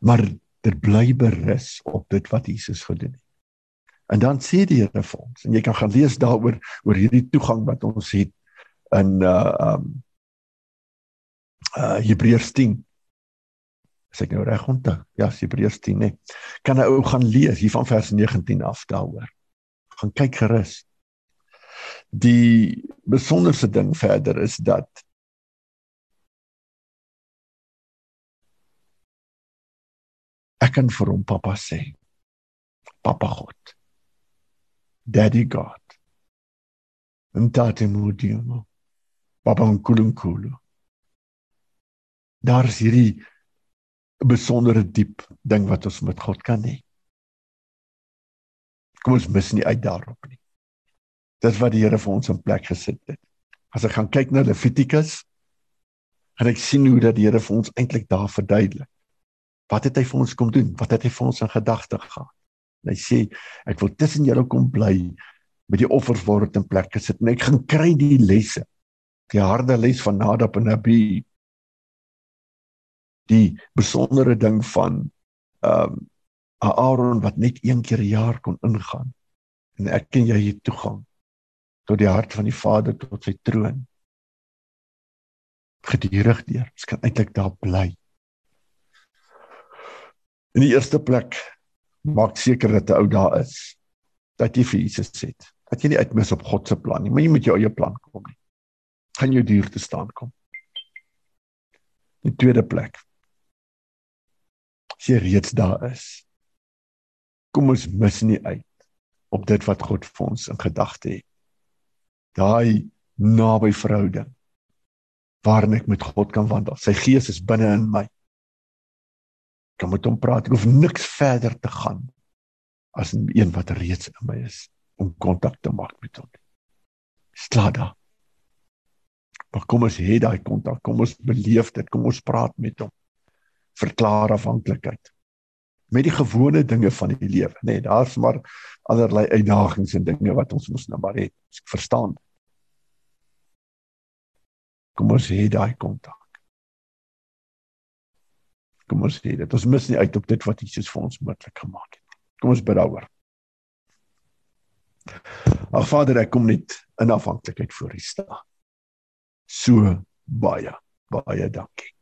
maar dit bly berus op dit wat Jesus gedoen het. En dan sê die Here vir ons en jy kan gaan lees daaroor oor hierdie toegang wat ons het in uh um uh Hebreërs 10 As ek nou reg onthou. Ja, Hebreërs 10 nê. Kan 'n ou gaan lees hier van vers 19 af daaroor. Gaan kyk gerus. Die besonderste ding verder is dat ek kan vir hom pappa sê. Papa God. Daddy God. Mtate mudiumo. Papa nkulunkulu. Daar is hierdie besondere diep ding wat ons met God kan hê. Kom ons mis nie uit daarop nie. Dis wat die Here vir ons in plek gesit het. As ek gaan kyk na Levitikus en ek sien hoe dat die Here vir ons eintlik daar verduidelik. Wat het hy vir ons kom doen? Wat het hy vir ons in gedagte gehad? En hy sê ek wil tussen julle kom bly met die offers word in plek gesit en ek gaan kry die lesse. Die harde les van Nadab en Abihu. Die besondere ding van ehm um, Aaron wat net een keer 'n jaar kon ingaan en ek ken jy hier toegang tot die hart van die Vader tot sy troon gedurig deur. Ons kan eintlik daar bly. In die eerste plek maak seker dat 'n ou daar is dat jy vir Jesus sit. Dat jy nie uitmis op God se plan nie, maar jy moet jou eie plan kom. Gaan jou duur te staan kom. In die tweede plek. As jy reeds daar is, kom ons mis nie uit op dit wat God vir ons in gedagte het. Daai naby verhouding waarin ek met God kan wandel. Sy gees is binne in my kan met hom praat. Ek hoef niks verder te gaan as een wat reeds in my is om kontak te maak met hom. Slaat daar. Maar kom ons hê daai kontak, kom ons beleef dit, kom ons praat met hom. Verklaar afhanklikheid. Met die gewone dinge van die lewe, nê, nee, daar's maar allerlei uitdagings en dinge wat ons mos nou maar het. Ek verstaan. Kom ons hê daai kontak. Kom ons sê dit. Ons mis nie uit op dit wat Jesus vir ons moontlik gemaak het. Kom ons bid daaroor. Ag Vader, ek kom net in afhanklikheid voor U staan. So baie, baie dankie.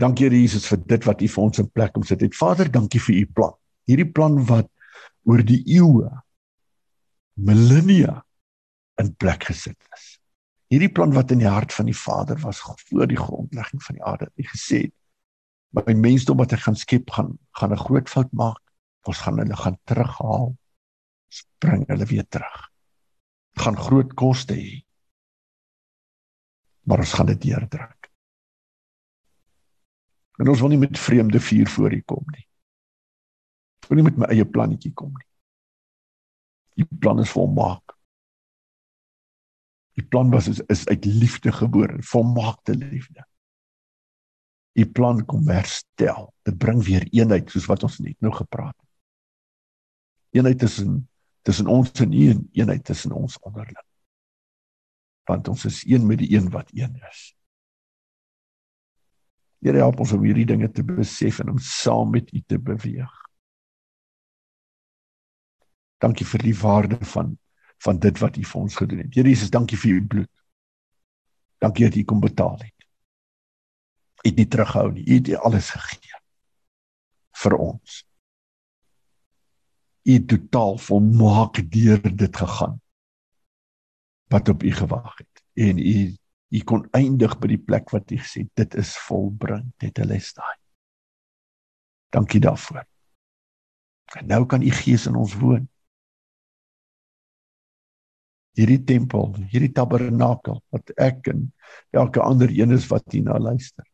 Dankie Jesus vir dit wat U vir ons in plek om sit het. Vader, dankie vir U plan. Hierdie plan wat oor die eeue millennia in plek gesit is. Hierdie plan wat in die hart van die Vader was voor die grondlegging van die aarde. U gesê het my mensdom wat ek gaan skep gaan gaan 'n groot fout maak. Ons gaan hulle gaan terughaal. Bring hulle weer terug. Gaan groot koste hê. Maar ons gaan dit deurdruk. En ons wil nie met vreemde vuur voor hier kom nie. Ek wil nie met my eie plannetjie kom nie. Die plan is volmaak. Die plan was is, is uit liefde gebore, volmaakte liefde u plan kom herstel. Dit bring weer eenheid soos wat ons net nou gepraat het. Eenheid tussen tussen ons en u en eenheid tussen ons onderling. Want ons is een met die een wat een is. Here help ons om hierdie dinge te besef en om saam met u te beweeg. Dankie vir die waarde van van dit wat u vir ons gedoen het. Here Jesus, dankie vir u bloed. Dankie dat u kom betaal het het nie terughou nie. U het alles gegee vir ons. U het totaal volmaak deur dit gegaan wat op u gewag het en u u kon eindig by die plek wat u gesê dit is volbring dit is daai. Dankie daarvoor. En nou kan u gees in ons woon. Hierdie tempel, hierdie tabernakel wat ek en elke ander een is wat hier na luister.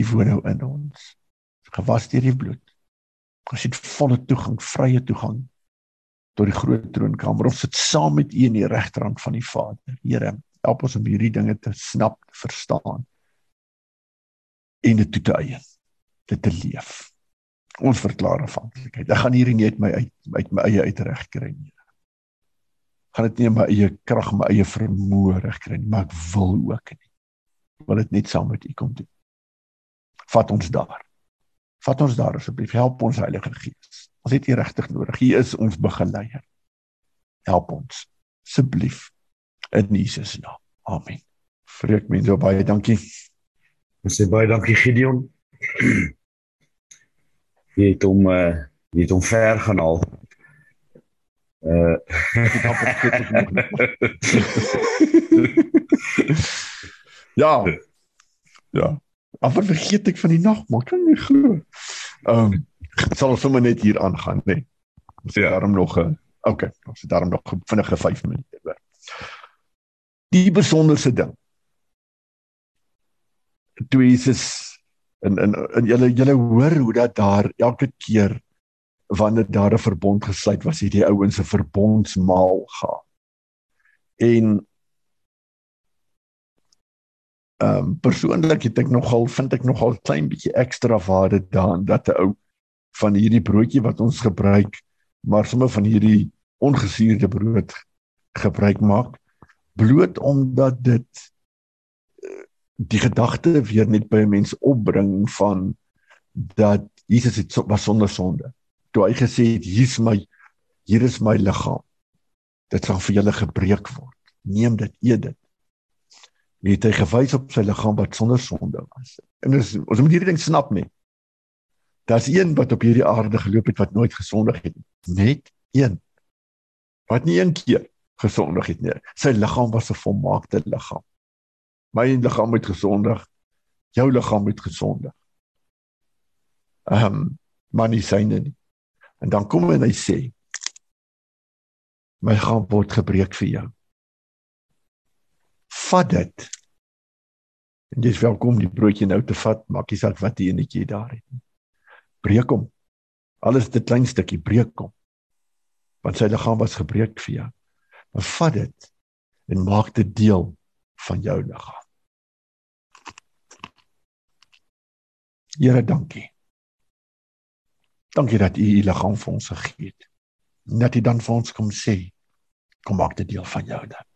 U woon nou in ons. Gewas deur die bloed. Ons het volle toegang, vrye toegang tot die groot troonkamer. Ons sit saam met U in die regterhand van die Vader. Here, help ons om hierdie dinge te snap, te verstaan en dit te eien, dit te leef. Ons verklaar afhanklikheid. Ek gaan hierdie nie uit my uit, uit my eie uitreg kry nie. Gaan dit nie in my eie krag, my eie vermoë reg kry nie, maar ek wil ook nie. Wil dit net saam met U kom doen vat ons daar. Vat ons daar asseblief. Help ons Heilige Gees. Ons het U regtig nodig. U is ons begeleier. Help ons asseblief in Jesus naam. Amen. Vreek mense baie dankie. Ons sê baie dankie Gideon. jy het hom uh jy het hom ver gaan al. Uh ja. Ja. Afval vergeet ek van die nag, maar kan nie glo. Ehm um, sal ons sommer net hier aangaan, nê. Nee. Ons het ja. daarom nog 'n uh, okay, ons het daarom nog vinnige 5 minute oor. Die besonderse ding. Toe Jesus en en en julle julle hoor hoe dat daar elke keer wanneer daar 'n verbond gesluit was, het die ouens se verbondsmaal gehad. En ehm um, persoonlik het ek nogal vind ek nogal klein bietjie ekstra waarde daarin dat 'n ou van hierdie broodjie wat ons gebruik, maar sommer van hierdie ongesuurde brood gebruik maak bloot omdat dit eh, die gedagte weer net by 'n mens opbring van dat Jesus het so, was sonder sonde. Toe hy gesê het hier's my hier is my liggaam. Dit sal vir julle gebreek word. Neem dit, eet dit het hy gewys op sy liggaam wat sonder sonde was. En ons ons moet hierdie ding snap nie. Daar's een wat op hierdie aarde geloop het wat nooit gesondig het nie. Net een. Wat nie een keer gesondig het nie. Sy liggaam was 'n volmaakte liggaam. My liggaam het gesondig. Jou liggaam het gesondig. Ehm, um, maar nie syne nie. En dan kom hy en hy sê: My liggaam word gebreek vir jou vat dit. En jy is welkom die broodjie nou te vat, maak nie saak wat die enetjie daar het nie. Breek hom. Alles dit klein stukkie breek hom. Want sy liggaam was gebreek vir jou. Maar vat dit en maak dit deel van jou liggaam. Here, dankie. Dankie dat U U liggaam vir ons gegee het. Dat U dan vir ons kom sê, kom maak dit deel van jou dan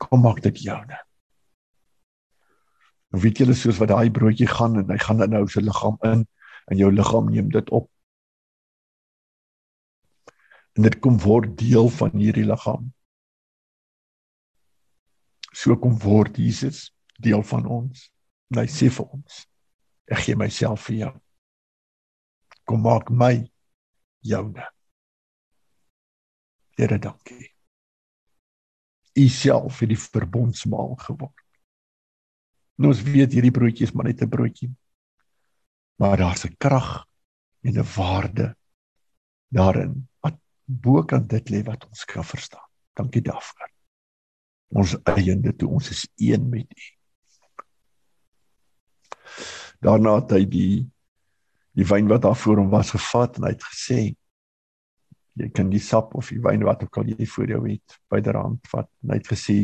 kom maak dit joune. En weet julle soos wat daai broodjie gaan en hy gaan in nou sy liggaam in en jou liggaam neem dit op. En dit kom word deel van hierdie liggaam. So kom word Jesus deel van ons. En hy sê vir ons: Ek gee myself vir jou. Kom maak my joune. Here dankie u self het die verbondsmaal geword. Nou ons weet hierdie broodjie is maar net 'n broodjie. Maar daar's 'n krag en 'n waarde daarin bo kan dit lê wat ons kan verstaan. Dankie daarvoor. Ons eiende toe ons is een met u. Daarna het hy die die wyn wat daar voor hom was gevat en hy het gesê jy kan die sap of die wyn wat ook al jy voor jou het byderhand vat en hy het gesê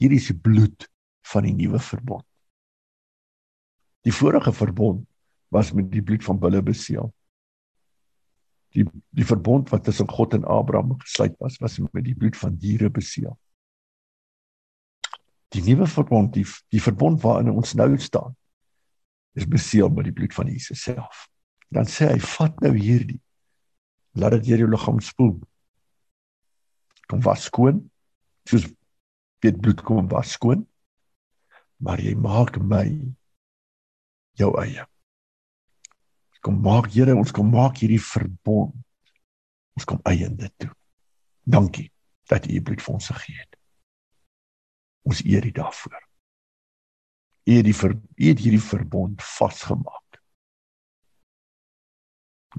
hier is die bloed van die nuwe verbond die vorige verbond was met die bloed van bulle beseël die die verbond wat tussen God en Abraham gesluit was was met die bloed van diere beseël die nuwe verbond die die verbond waarin ons nou staan is beseël met die bloed van Jesus self dan sê hy vat nou hierdie laat dit deur jou liggaam spoel. Kom was skoon. Soos dit bloed kom was skoon. Maar jy maak my jou eie. Kom maak Here, ons kom maak hierdie verbond. Ons kom eie in dit toe. Dankie dat U bloed vir ons gegee het. Ons eer U daarvoor. U het die ver, U het hierdie verbond vasgemaak.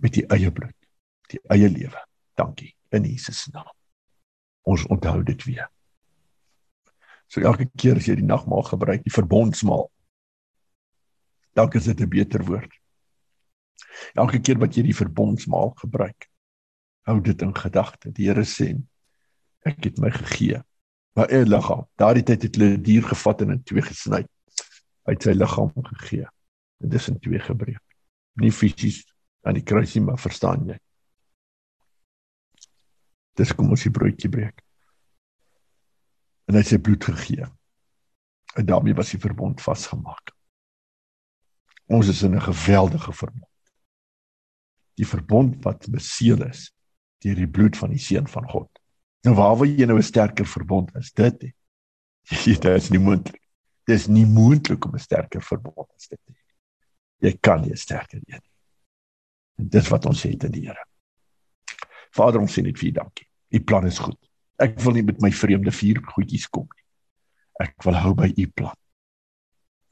Met die eie bloed die eie lewe. Dankie in Jesus naam. Ons onthou dit weer. So elke keer as jy die nagmaal gebruik, die verbondsmaal. Dalk is dit 'n beter woord. Elke keer wat jy die verbondsmaal gebruik, hou dit in gedagte. Die Here sê, ek het my gegee. Maar eie liggaam, daardie tyd het hulle 'n dier gevat en in twee gesny. Uit sy liggaam gegee. Dit is in twee gebreek. Nie fisies aan die kruis nie, maar verstaan jy? Dis kom ons die broodjie breek. En hy sê bloed gegee. En daarmee was die verbond vasgemaak. Ons is in 'n geweldige verbond. Die verbond wat beseël is deur die bloed van die seun van God. Nou waar wil jy nou 'n sterker verbond is dit? Dit is nie moontlik. Dit is nie moontlik om 'n sterker verbond as dit te hê. Jy kan nie sterker een nie. En dis wat ons het in die Here. Vader, ons sê net vir dankie. U plan is goed. Ek wil nie met my vreemde vier goedjies kom nie. Ek wil hou by U plan.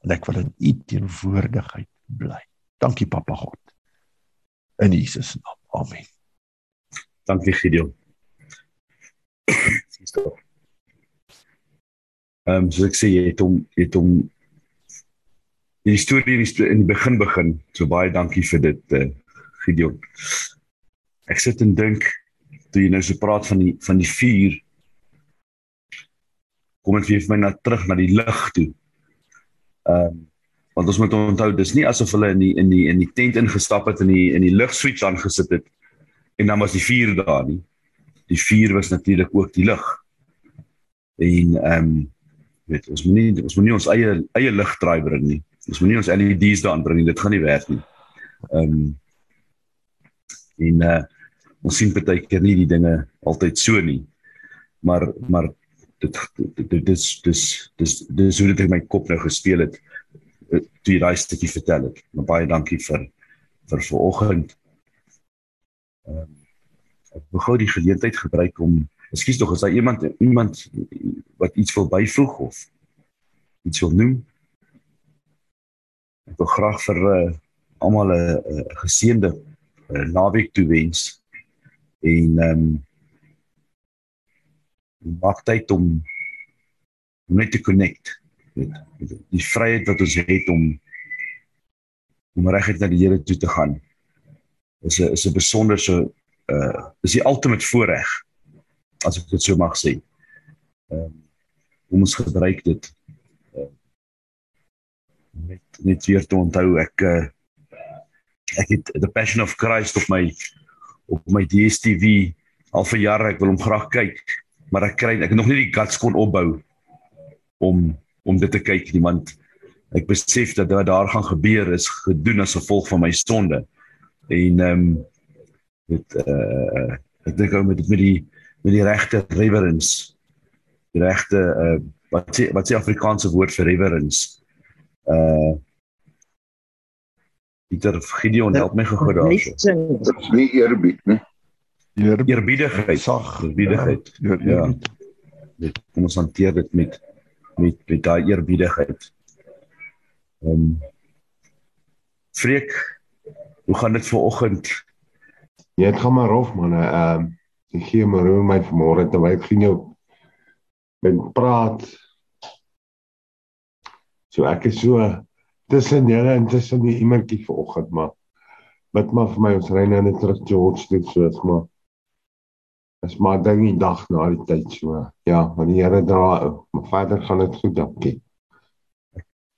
En ek wil in U teenwoordigheid bly. Dankie Papa God. In Jesus naam. Amen. Dankie Gideon. Ehm um, so ek sê jy het hom jy het hom die storie in die, in die begin begin. So baie dankie vir dit uh, Gideon. Ek sit en dink toe jy nou so praat van die van die vuur kom dit vir my na terug na die lig toe. Ehm um, want ons moet onthou dis nie asof hulle in die in die in die tent ingestap het en in die in die lig switch aangesit het en dan was die vuur daar nie. Die vuur was natuurlik ook die lig. En ehm um, weet ons moet nie ons moet nie ons eie eie lig draai bring nie. Ons moet nie ons LED's daan bring. Dit gaan nie werk nie. Ehm um, en uh ons sien baie keer nie die dinge altyd so nie. Maar maar dit dit dis dis dis dis hoe dit in my kop nou gespeel het toe jy daai stukkie vertel het. Maar baie dankie vir vir vanoggend. Ehm um, ek wil gou die geleentheid gebruik om Ekskuus tog, is daar iemand iemand wat iets wil byvoeg of iets wil noem? Ek wil graag vir uh, almal 'n uh, geseënde uh, naweek toewens en ehm um, maak tyd om net te connect die vryheid wat ons het om om reguit na die Here toe te gaan is 'n is 'n besonderse uh is die ultimate voorreg as ek dit so mag sê. Ehm um, om ons gebruik dit uh, net net weer te onthou ek uh, ek het the passion of Christ op my op my DStv al vir jare ek wil hom graag kyk maar ek kry ek het nog nie die guts kon opbou om om dit te kyk nie want ek besef dat wat daar gaan gebeur is gedoen as gevolg van my sonde en ehm um, dit uh ek dink ou met met die met die regte reverence die regte uh wat sê wat sê Afrikaanse woord vir reverence uh Pieter Gideon help my gou daar. Nie eerbied nie. Eer, eerbiedigheid, sag, eerbiedigheid. Ja. ja. Dit kom ons hanteer dit met met met daai eerbiedigheid. Ehm um, Freek, hoe gaan dit ver oggend? Ja, dit gaan maar rof man. Ehm uh, ek gee my roer my vanmôre terwyl ek sien jou met praat. So ek is so tussen julle en tussen die iemandjie ver oggend maar wat maar vir my ons ry nou net terug George toe so is maar is maar ding die dag na die tyd so. Ja, maar die Here dra, maar verder gaan dit goed dankie.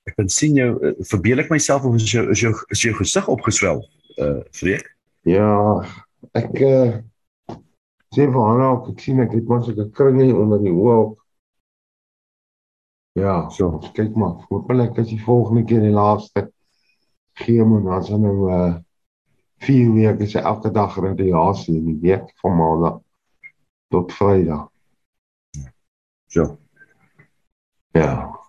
Ek kan sien jou uh, verbeel ek myself of is jou is jou is jou gesig opgeswel uh vreek? Ja, ek uh sien vir ook ek sien ek het mos 'n kringie onder die ook. Ja, so kyk maar, hopelik is die volgende keer die laaste gee my dan so nou uh 4 weke se elke dag radiasie in die week van maandag tot Vrydag. So. Ja.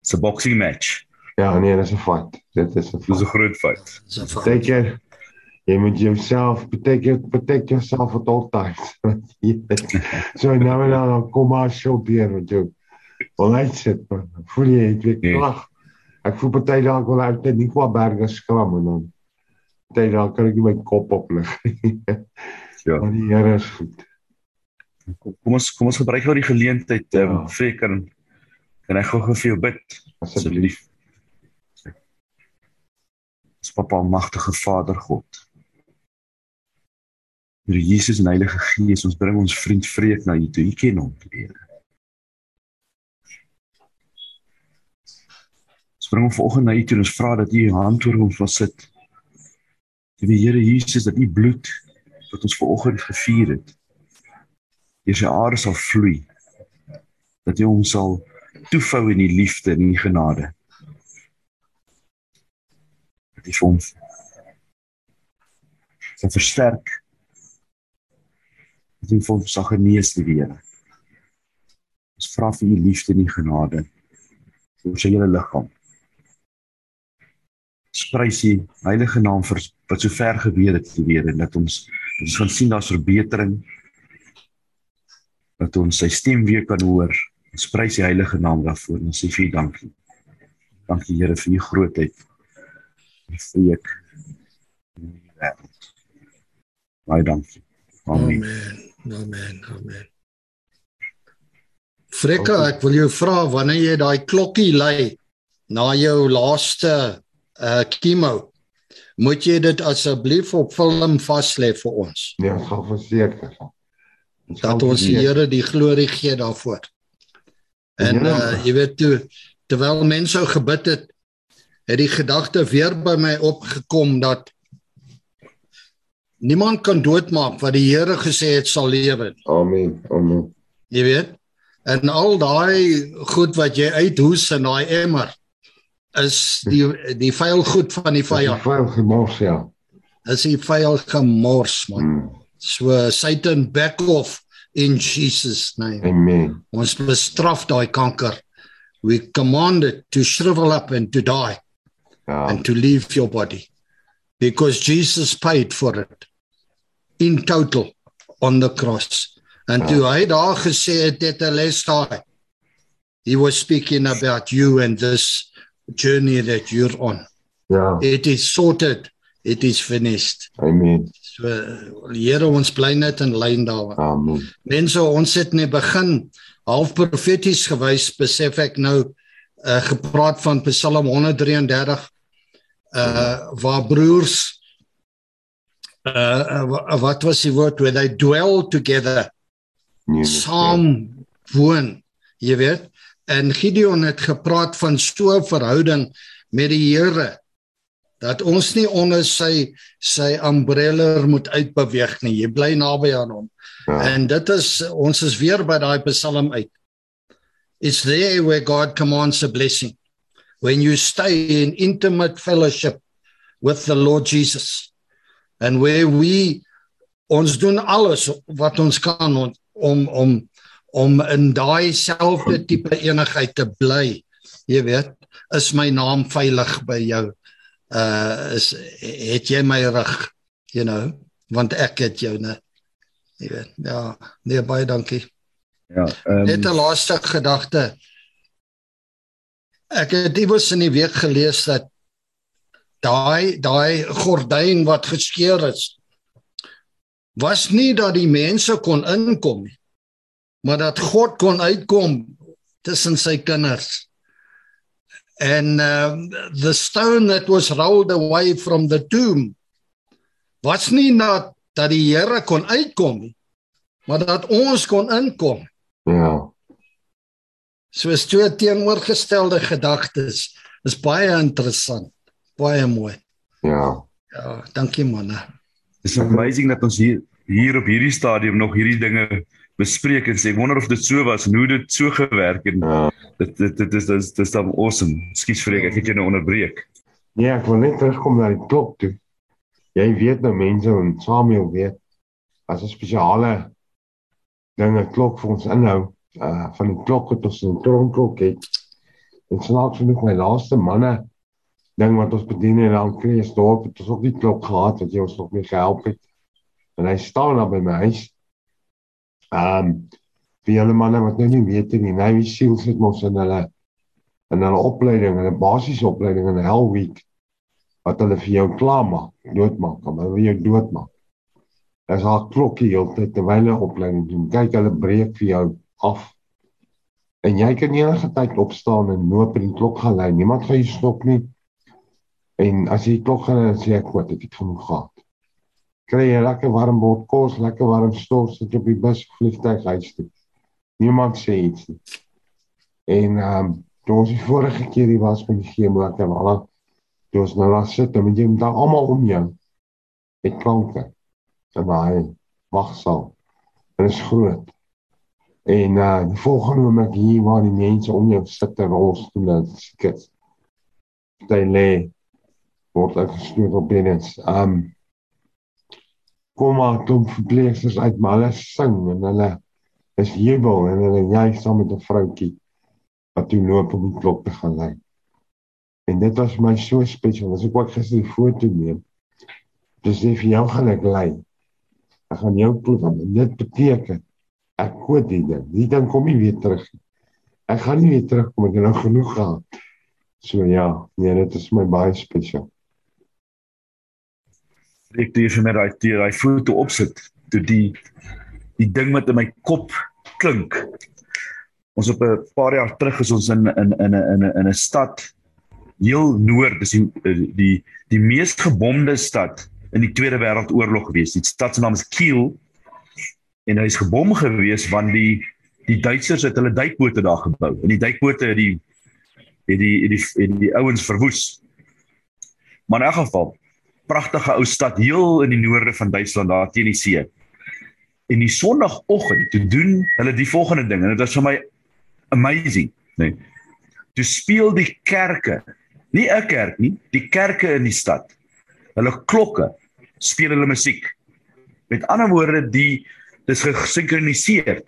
It's a boxing match. Ja, nee, dit is 'n fight. Dit is 'n Dis 'n groot fight. Beteken jy moet jouself beteken protect yourself at all times. so nou en dan kom maar shot hier met jou. Alright sit. Voel jy ek weet Nee. krag. Ek voel party dalk wel uit net nie kwa berge skram en dan party dalk kan ek nie my kop oplig. Ja. maar die Here is goed. Kom, kom ons kom ons gebruik gou die geleentheid. Ehm Ja. um, vreek kan kan ek gou vir jou bid Asseblief. Ons Papa almagtige Vader God. Here Jesus en Heilige Gees, ons bring ons vriend Vreek na U toe. U ken hom, Here. Ons bring hom vanoggend na U toe en ons vra dat U U hand oor hom sal sit. Die Here Jesus dat U bloed wat ons vanoggend gevier het, deur sy are sal vloei. Dat U hom sal toevou in die liefde en die genade. Dat vir hom sal versterk. Dat vir hom sal genees, liewe Here. Ons vra vir U liefde en die genade vir sy hele liggaam. Sprys die heilige naam vir wat so ver gebeur het weer en dat ons dat ons gaan sien daar's verbetering. Dat ons sy stem weer kan hoor. Ons prys die heilige naam daarvoor en sê vir U dankie. Dankie Here vir U grootheid. Vir ek Baie dankie. Amen. Amen. Amen. Frekka, ek wil jou vra wanneer jy daai klokkie lei na jou laaste uh chemo. Moet jy dit asseblief op film vas lê vir ons? Ons gaan verseker. Dat ons die Here die glorie gee daarvoor. En uh jy weet toe terwyl mense ou gebid het, het die gedagte weer by my opgekom dat niemand kan doodmaak wat die Here gesê het sal lewe. Amen. Amen. Jy weet? En al daai goed wat jy uithoes in daai emmer is die die vuil goed van die vyand. Vuil gemors ja. Is die vuil gemors man. Mm. So Satan back off in Jesus name. Amen. Ons bestraf daai kanker. We command it to shrivel up and to die Ja. and to leave your body because Jesus paid for it in total on the cross. En toe hy daar gesê het dit 'n les daai. He was speaking about you and this journey that you're on. Ja. It is sorted. It is finished. Amen. So Here ons bly net in lyn daar. Amen. Mense, ons het net begin half profeties gewys, besef ek nou uh gepraat van Psalm 133 uh waar broers uh, uh wat was die woord? Where they dwell together. Nee, saam woon jy weet. En Gideon het gepraat van so 'n verhouding met die Here dat ons nie onder sy sy umbrella moet uitbeweeg nie jy bly naby aan hom Ja. en dit is ons is weer by daai Psalm uit it's there where God commands a blessing when you stay in intimate fellowship with the Lord Jesus and where we ons doen alles wat ons kan om om om, in daai selfde tipe eenigheid te bly. Jy weet, is my naam veilig by jou? Uh is het jy my rug, you know, want ek het jou net. Jy weet. Ja, nee baie dankie. Ja, ehm Net 'n laaste gedagte. Ek het iewers in die week gelees dat daai daai gordyn wat geskeur is was nie dat die mense kon inkom nie, maar dat God kon uitkom tussen sy kinders. And um, the stone that was rolled away from the tomb was nie dat dat die Here kon uitkom nie, maar dat ons kon inkom. Ja. Soos twee teenoorgestelde gedagtes. Is baie interessant. Baie mooi. Ja. Ja, dankie manne. It's amazing dat ons hier hier op hierdie stadium nog hierdie dinge bespreek en sê ek wonder of dit so was en hoe dit so gewerk het. Ja. Dit dit dit is dit is, dan awesome. Ekskuus vir ek, ek het jou nou onderbreek. Nee, ek wil net terugkom na die klok toe. Jy weet nou mense en Samuel weet as 'n spesiale ding 'n klok vir ons inhou, uh van die klok wat ons 'n tronklok het. En snaaks genoeg my laaste manne ding wat ons bedien in Ankreesdorp het ons ook die klok gehad wat jy ons nog mee gehelp het. En hy staan daar by my huis. Ehm um, vir julle manne wat nou nie weet nie, Navy Seals het mos in hulle in hulle opleiding, hulle basiese opleiding in Hell Week wat hulle vir jou klaarmaak, doodmaak, hulle wil jou doodmaak. As haar klokkie heeltyd terwyl hulle opleiding doen, kyk hulle breek vir jou af. En jy kan enige tyd opstaan en loop en die klok gaan lui. Niemand gaan jou stop nie. En as jy klok gaan dan sê ek wat ek het genoeg gehad. Kry jy lekker warm bord kos, lekker warm stors, sit op die bus vliegtuig huis toe. Niemand sê iets nie. En ehm um, toe ons die vorige keer hier was met die ek en al toe ons nou daar sit en jy dan almal om jou. Dit klanke. En daai wagsaal. Dit is groot. En uh die volgende oomblik hier waar die mense om jou sit en rolstoel en skits. Party lê word uitgestuur op binnens. Um kom maar kom verpleegsters uit maar hulle sing en hulle is jubel en hulle jy saam met 'n vroutjie wat toe loop om die klok te gaan lei. En dit was my so spesiaal. As ek ook gister die foto neem, dis sê vir jou gaan ek lei. Ek gaan jou klop en dit beteken ek koop die ding. Die ding kom nie weer terug nie. Ek gaan nie weer terugkom ek het nou genoeg gehad. So ja, nee, dit is my baie spesiaal. Ek het vir my daai daai foto opsit toe die die ding wat in my kop klink. Ons op 'n paar jaar terug is ons in in in 'n in 'n in 'n stad heel noord, dis die die die mees gebomde stad in die Tweede Wêreldoorlog gewees. Die stad se naam is Kiel en hy is gebom gewees want die die Duitsers het hulle duikbote daar gebou. En die duikbote het die het die het die, die, die ouens verwoes. Maar in elk geval, pragtige ou stad heel in die noorde van Duitsland daar teen die see. En die Sondagoggend toe doen hulle die volgende ding en dit was vir my amazing, nê. Nee. Toe speel die kerke, nie 'n kerk nie, die kerke in die stad. Hulle klokke speel hulle musiek. Met ander woorde, die dis gesinkroniseer.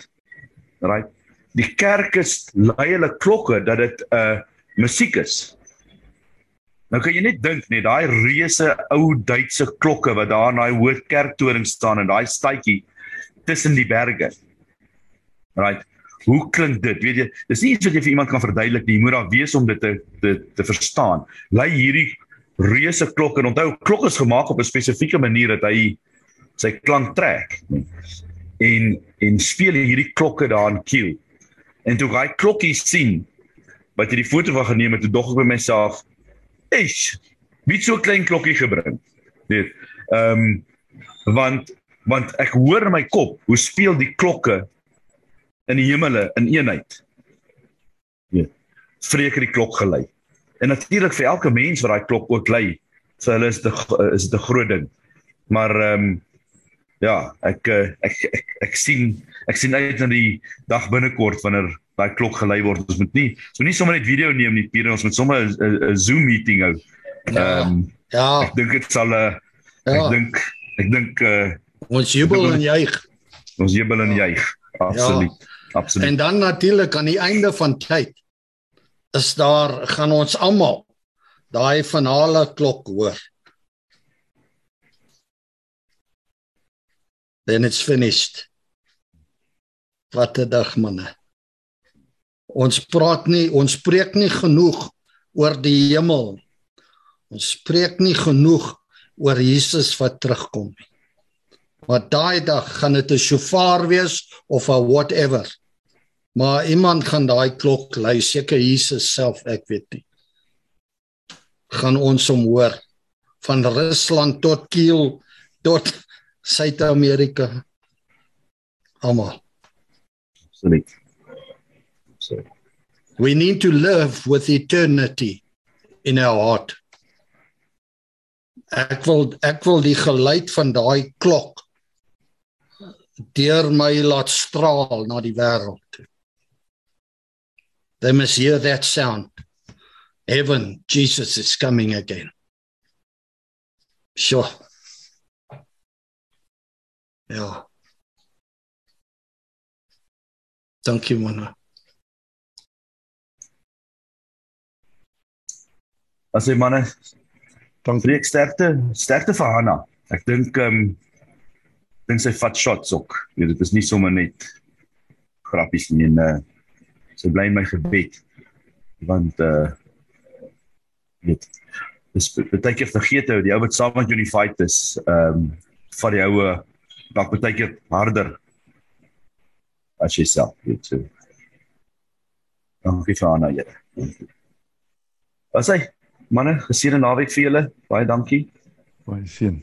Right? Die kerke lei hulle klokke dat dit 'n uh, musiek is. Nou kan jy net dink net daai reuse ou Duitse klokke wat daar in daai hoë kerktoring staan en daai stadjie tussen die berge. Right. Hoe klink dit? Weet jy, dis nie iets wat jy vir iemand kan verduidelik nie. Jy moet daar wees om dit te te te verstaan. Lei hierdie reuse klok en onthou klok is gemaak op 'n spesifieke manier dat hy sy klank trek. En en speel hierdie klokke daar in Kiel. En toe hy klokkie sien wat jy die foto van geneem het, toe dog ek by myself, "Eish, wie so klein klokkie gebring?" Net. Ehm um, want want ek hoor in my kop hoe speel die klokke in die hemele in eenheid. Ja. Vreek die klok gelei. En natuurlik vir elke mens wat daai klok ook lei, vir hulle is dit is dit 'n groot ding. Maar ehm um, ja, ek, ek ek ek ek sien ek sien uit na die dag binnekort wanneer daai klok gelei word. Ons moet nie so nie sommer net video neem nie, Pierre, ons moet sommer 'n Zoom meeting hou. Ja. Ehm um, Ja, ek dink dit sal 'n uh, Ja. ek dink ek dink uh, ons jubel en juig. ons jubel en juig. Absoluut. Absoluut. En dan natuurlik aan die einde van tyd is daar gaan ons almal daai finale klok hoor. Then it's finished. Wat 'n dag manne. Ons praat nie, ons spreek nie genoeg oor die hemel. Ons spreek nie genoeg oor Jesus wat terugkom nie. Maar daai dag gaan dit 'n shofar wees of 'n whatever. Maar iemand gaan daai klok lui, seker Jesus self, ek weet nie. Gaan ons hom hoor van Rusland tot Kiel tot Suid-Amerika. Almal. Absoluut. Absoluut. We need to live with eternity in our heart. Ek wil ek wil die geluid van daai klok deur my laat straal na die wêreld. They must hear that sound. Heaven, Jesus is coming again. Sure. Ja. Dankie manne. As jy manne, Dankie. breek sterkte, sterkte vir Hanna. Ek dink ehm um, dink sy vat shots ook. Weet dit is nie sommer net grappies nie en uh, sy bly in my gebed. Want uh weet dis baie keer vergeet ou die ou wat saam met jou in die fight is, ehm um, van die oue dalk baie keer harder as jouself, weet so. Dankie vir Hanna, Here. Wat sê manne, geseënde naweek vir julle. Baie dankie. Baie seën.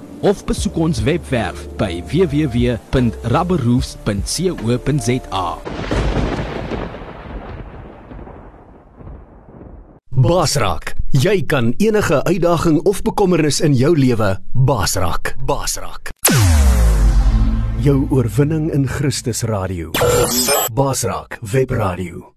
of besoek ons webwerf by www.rubberroofs.co.za. Basrak, jy kan enige uitdaging of bekommernis in jou lewe basrak. Basrak. Jou oorwinning in Christus radio. Basrak Web Radio.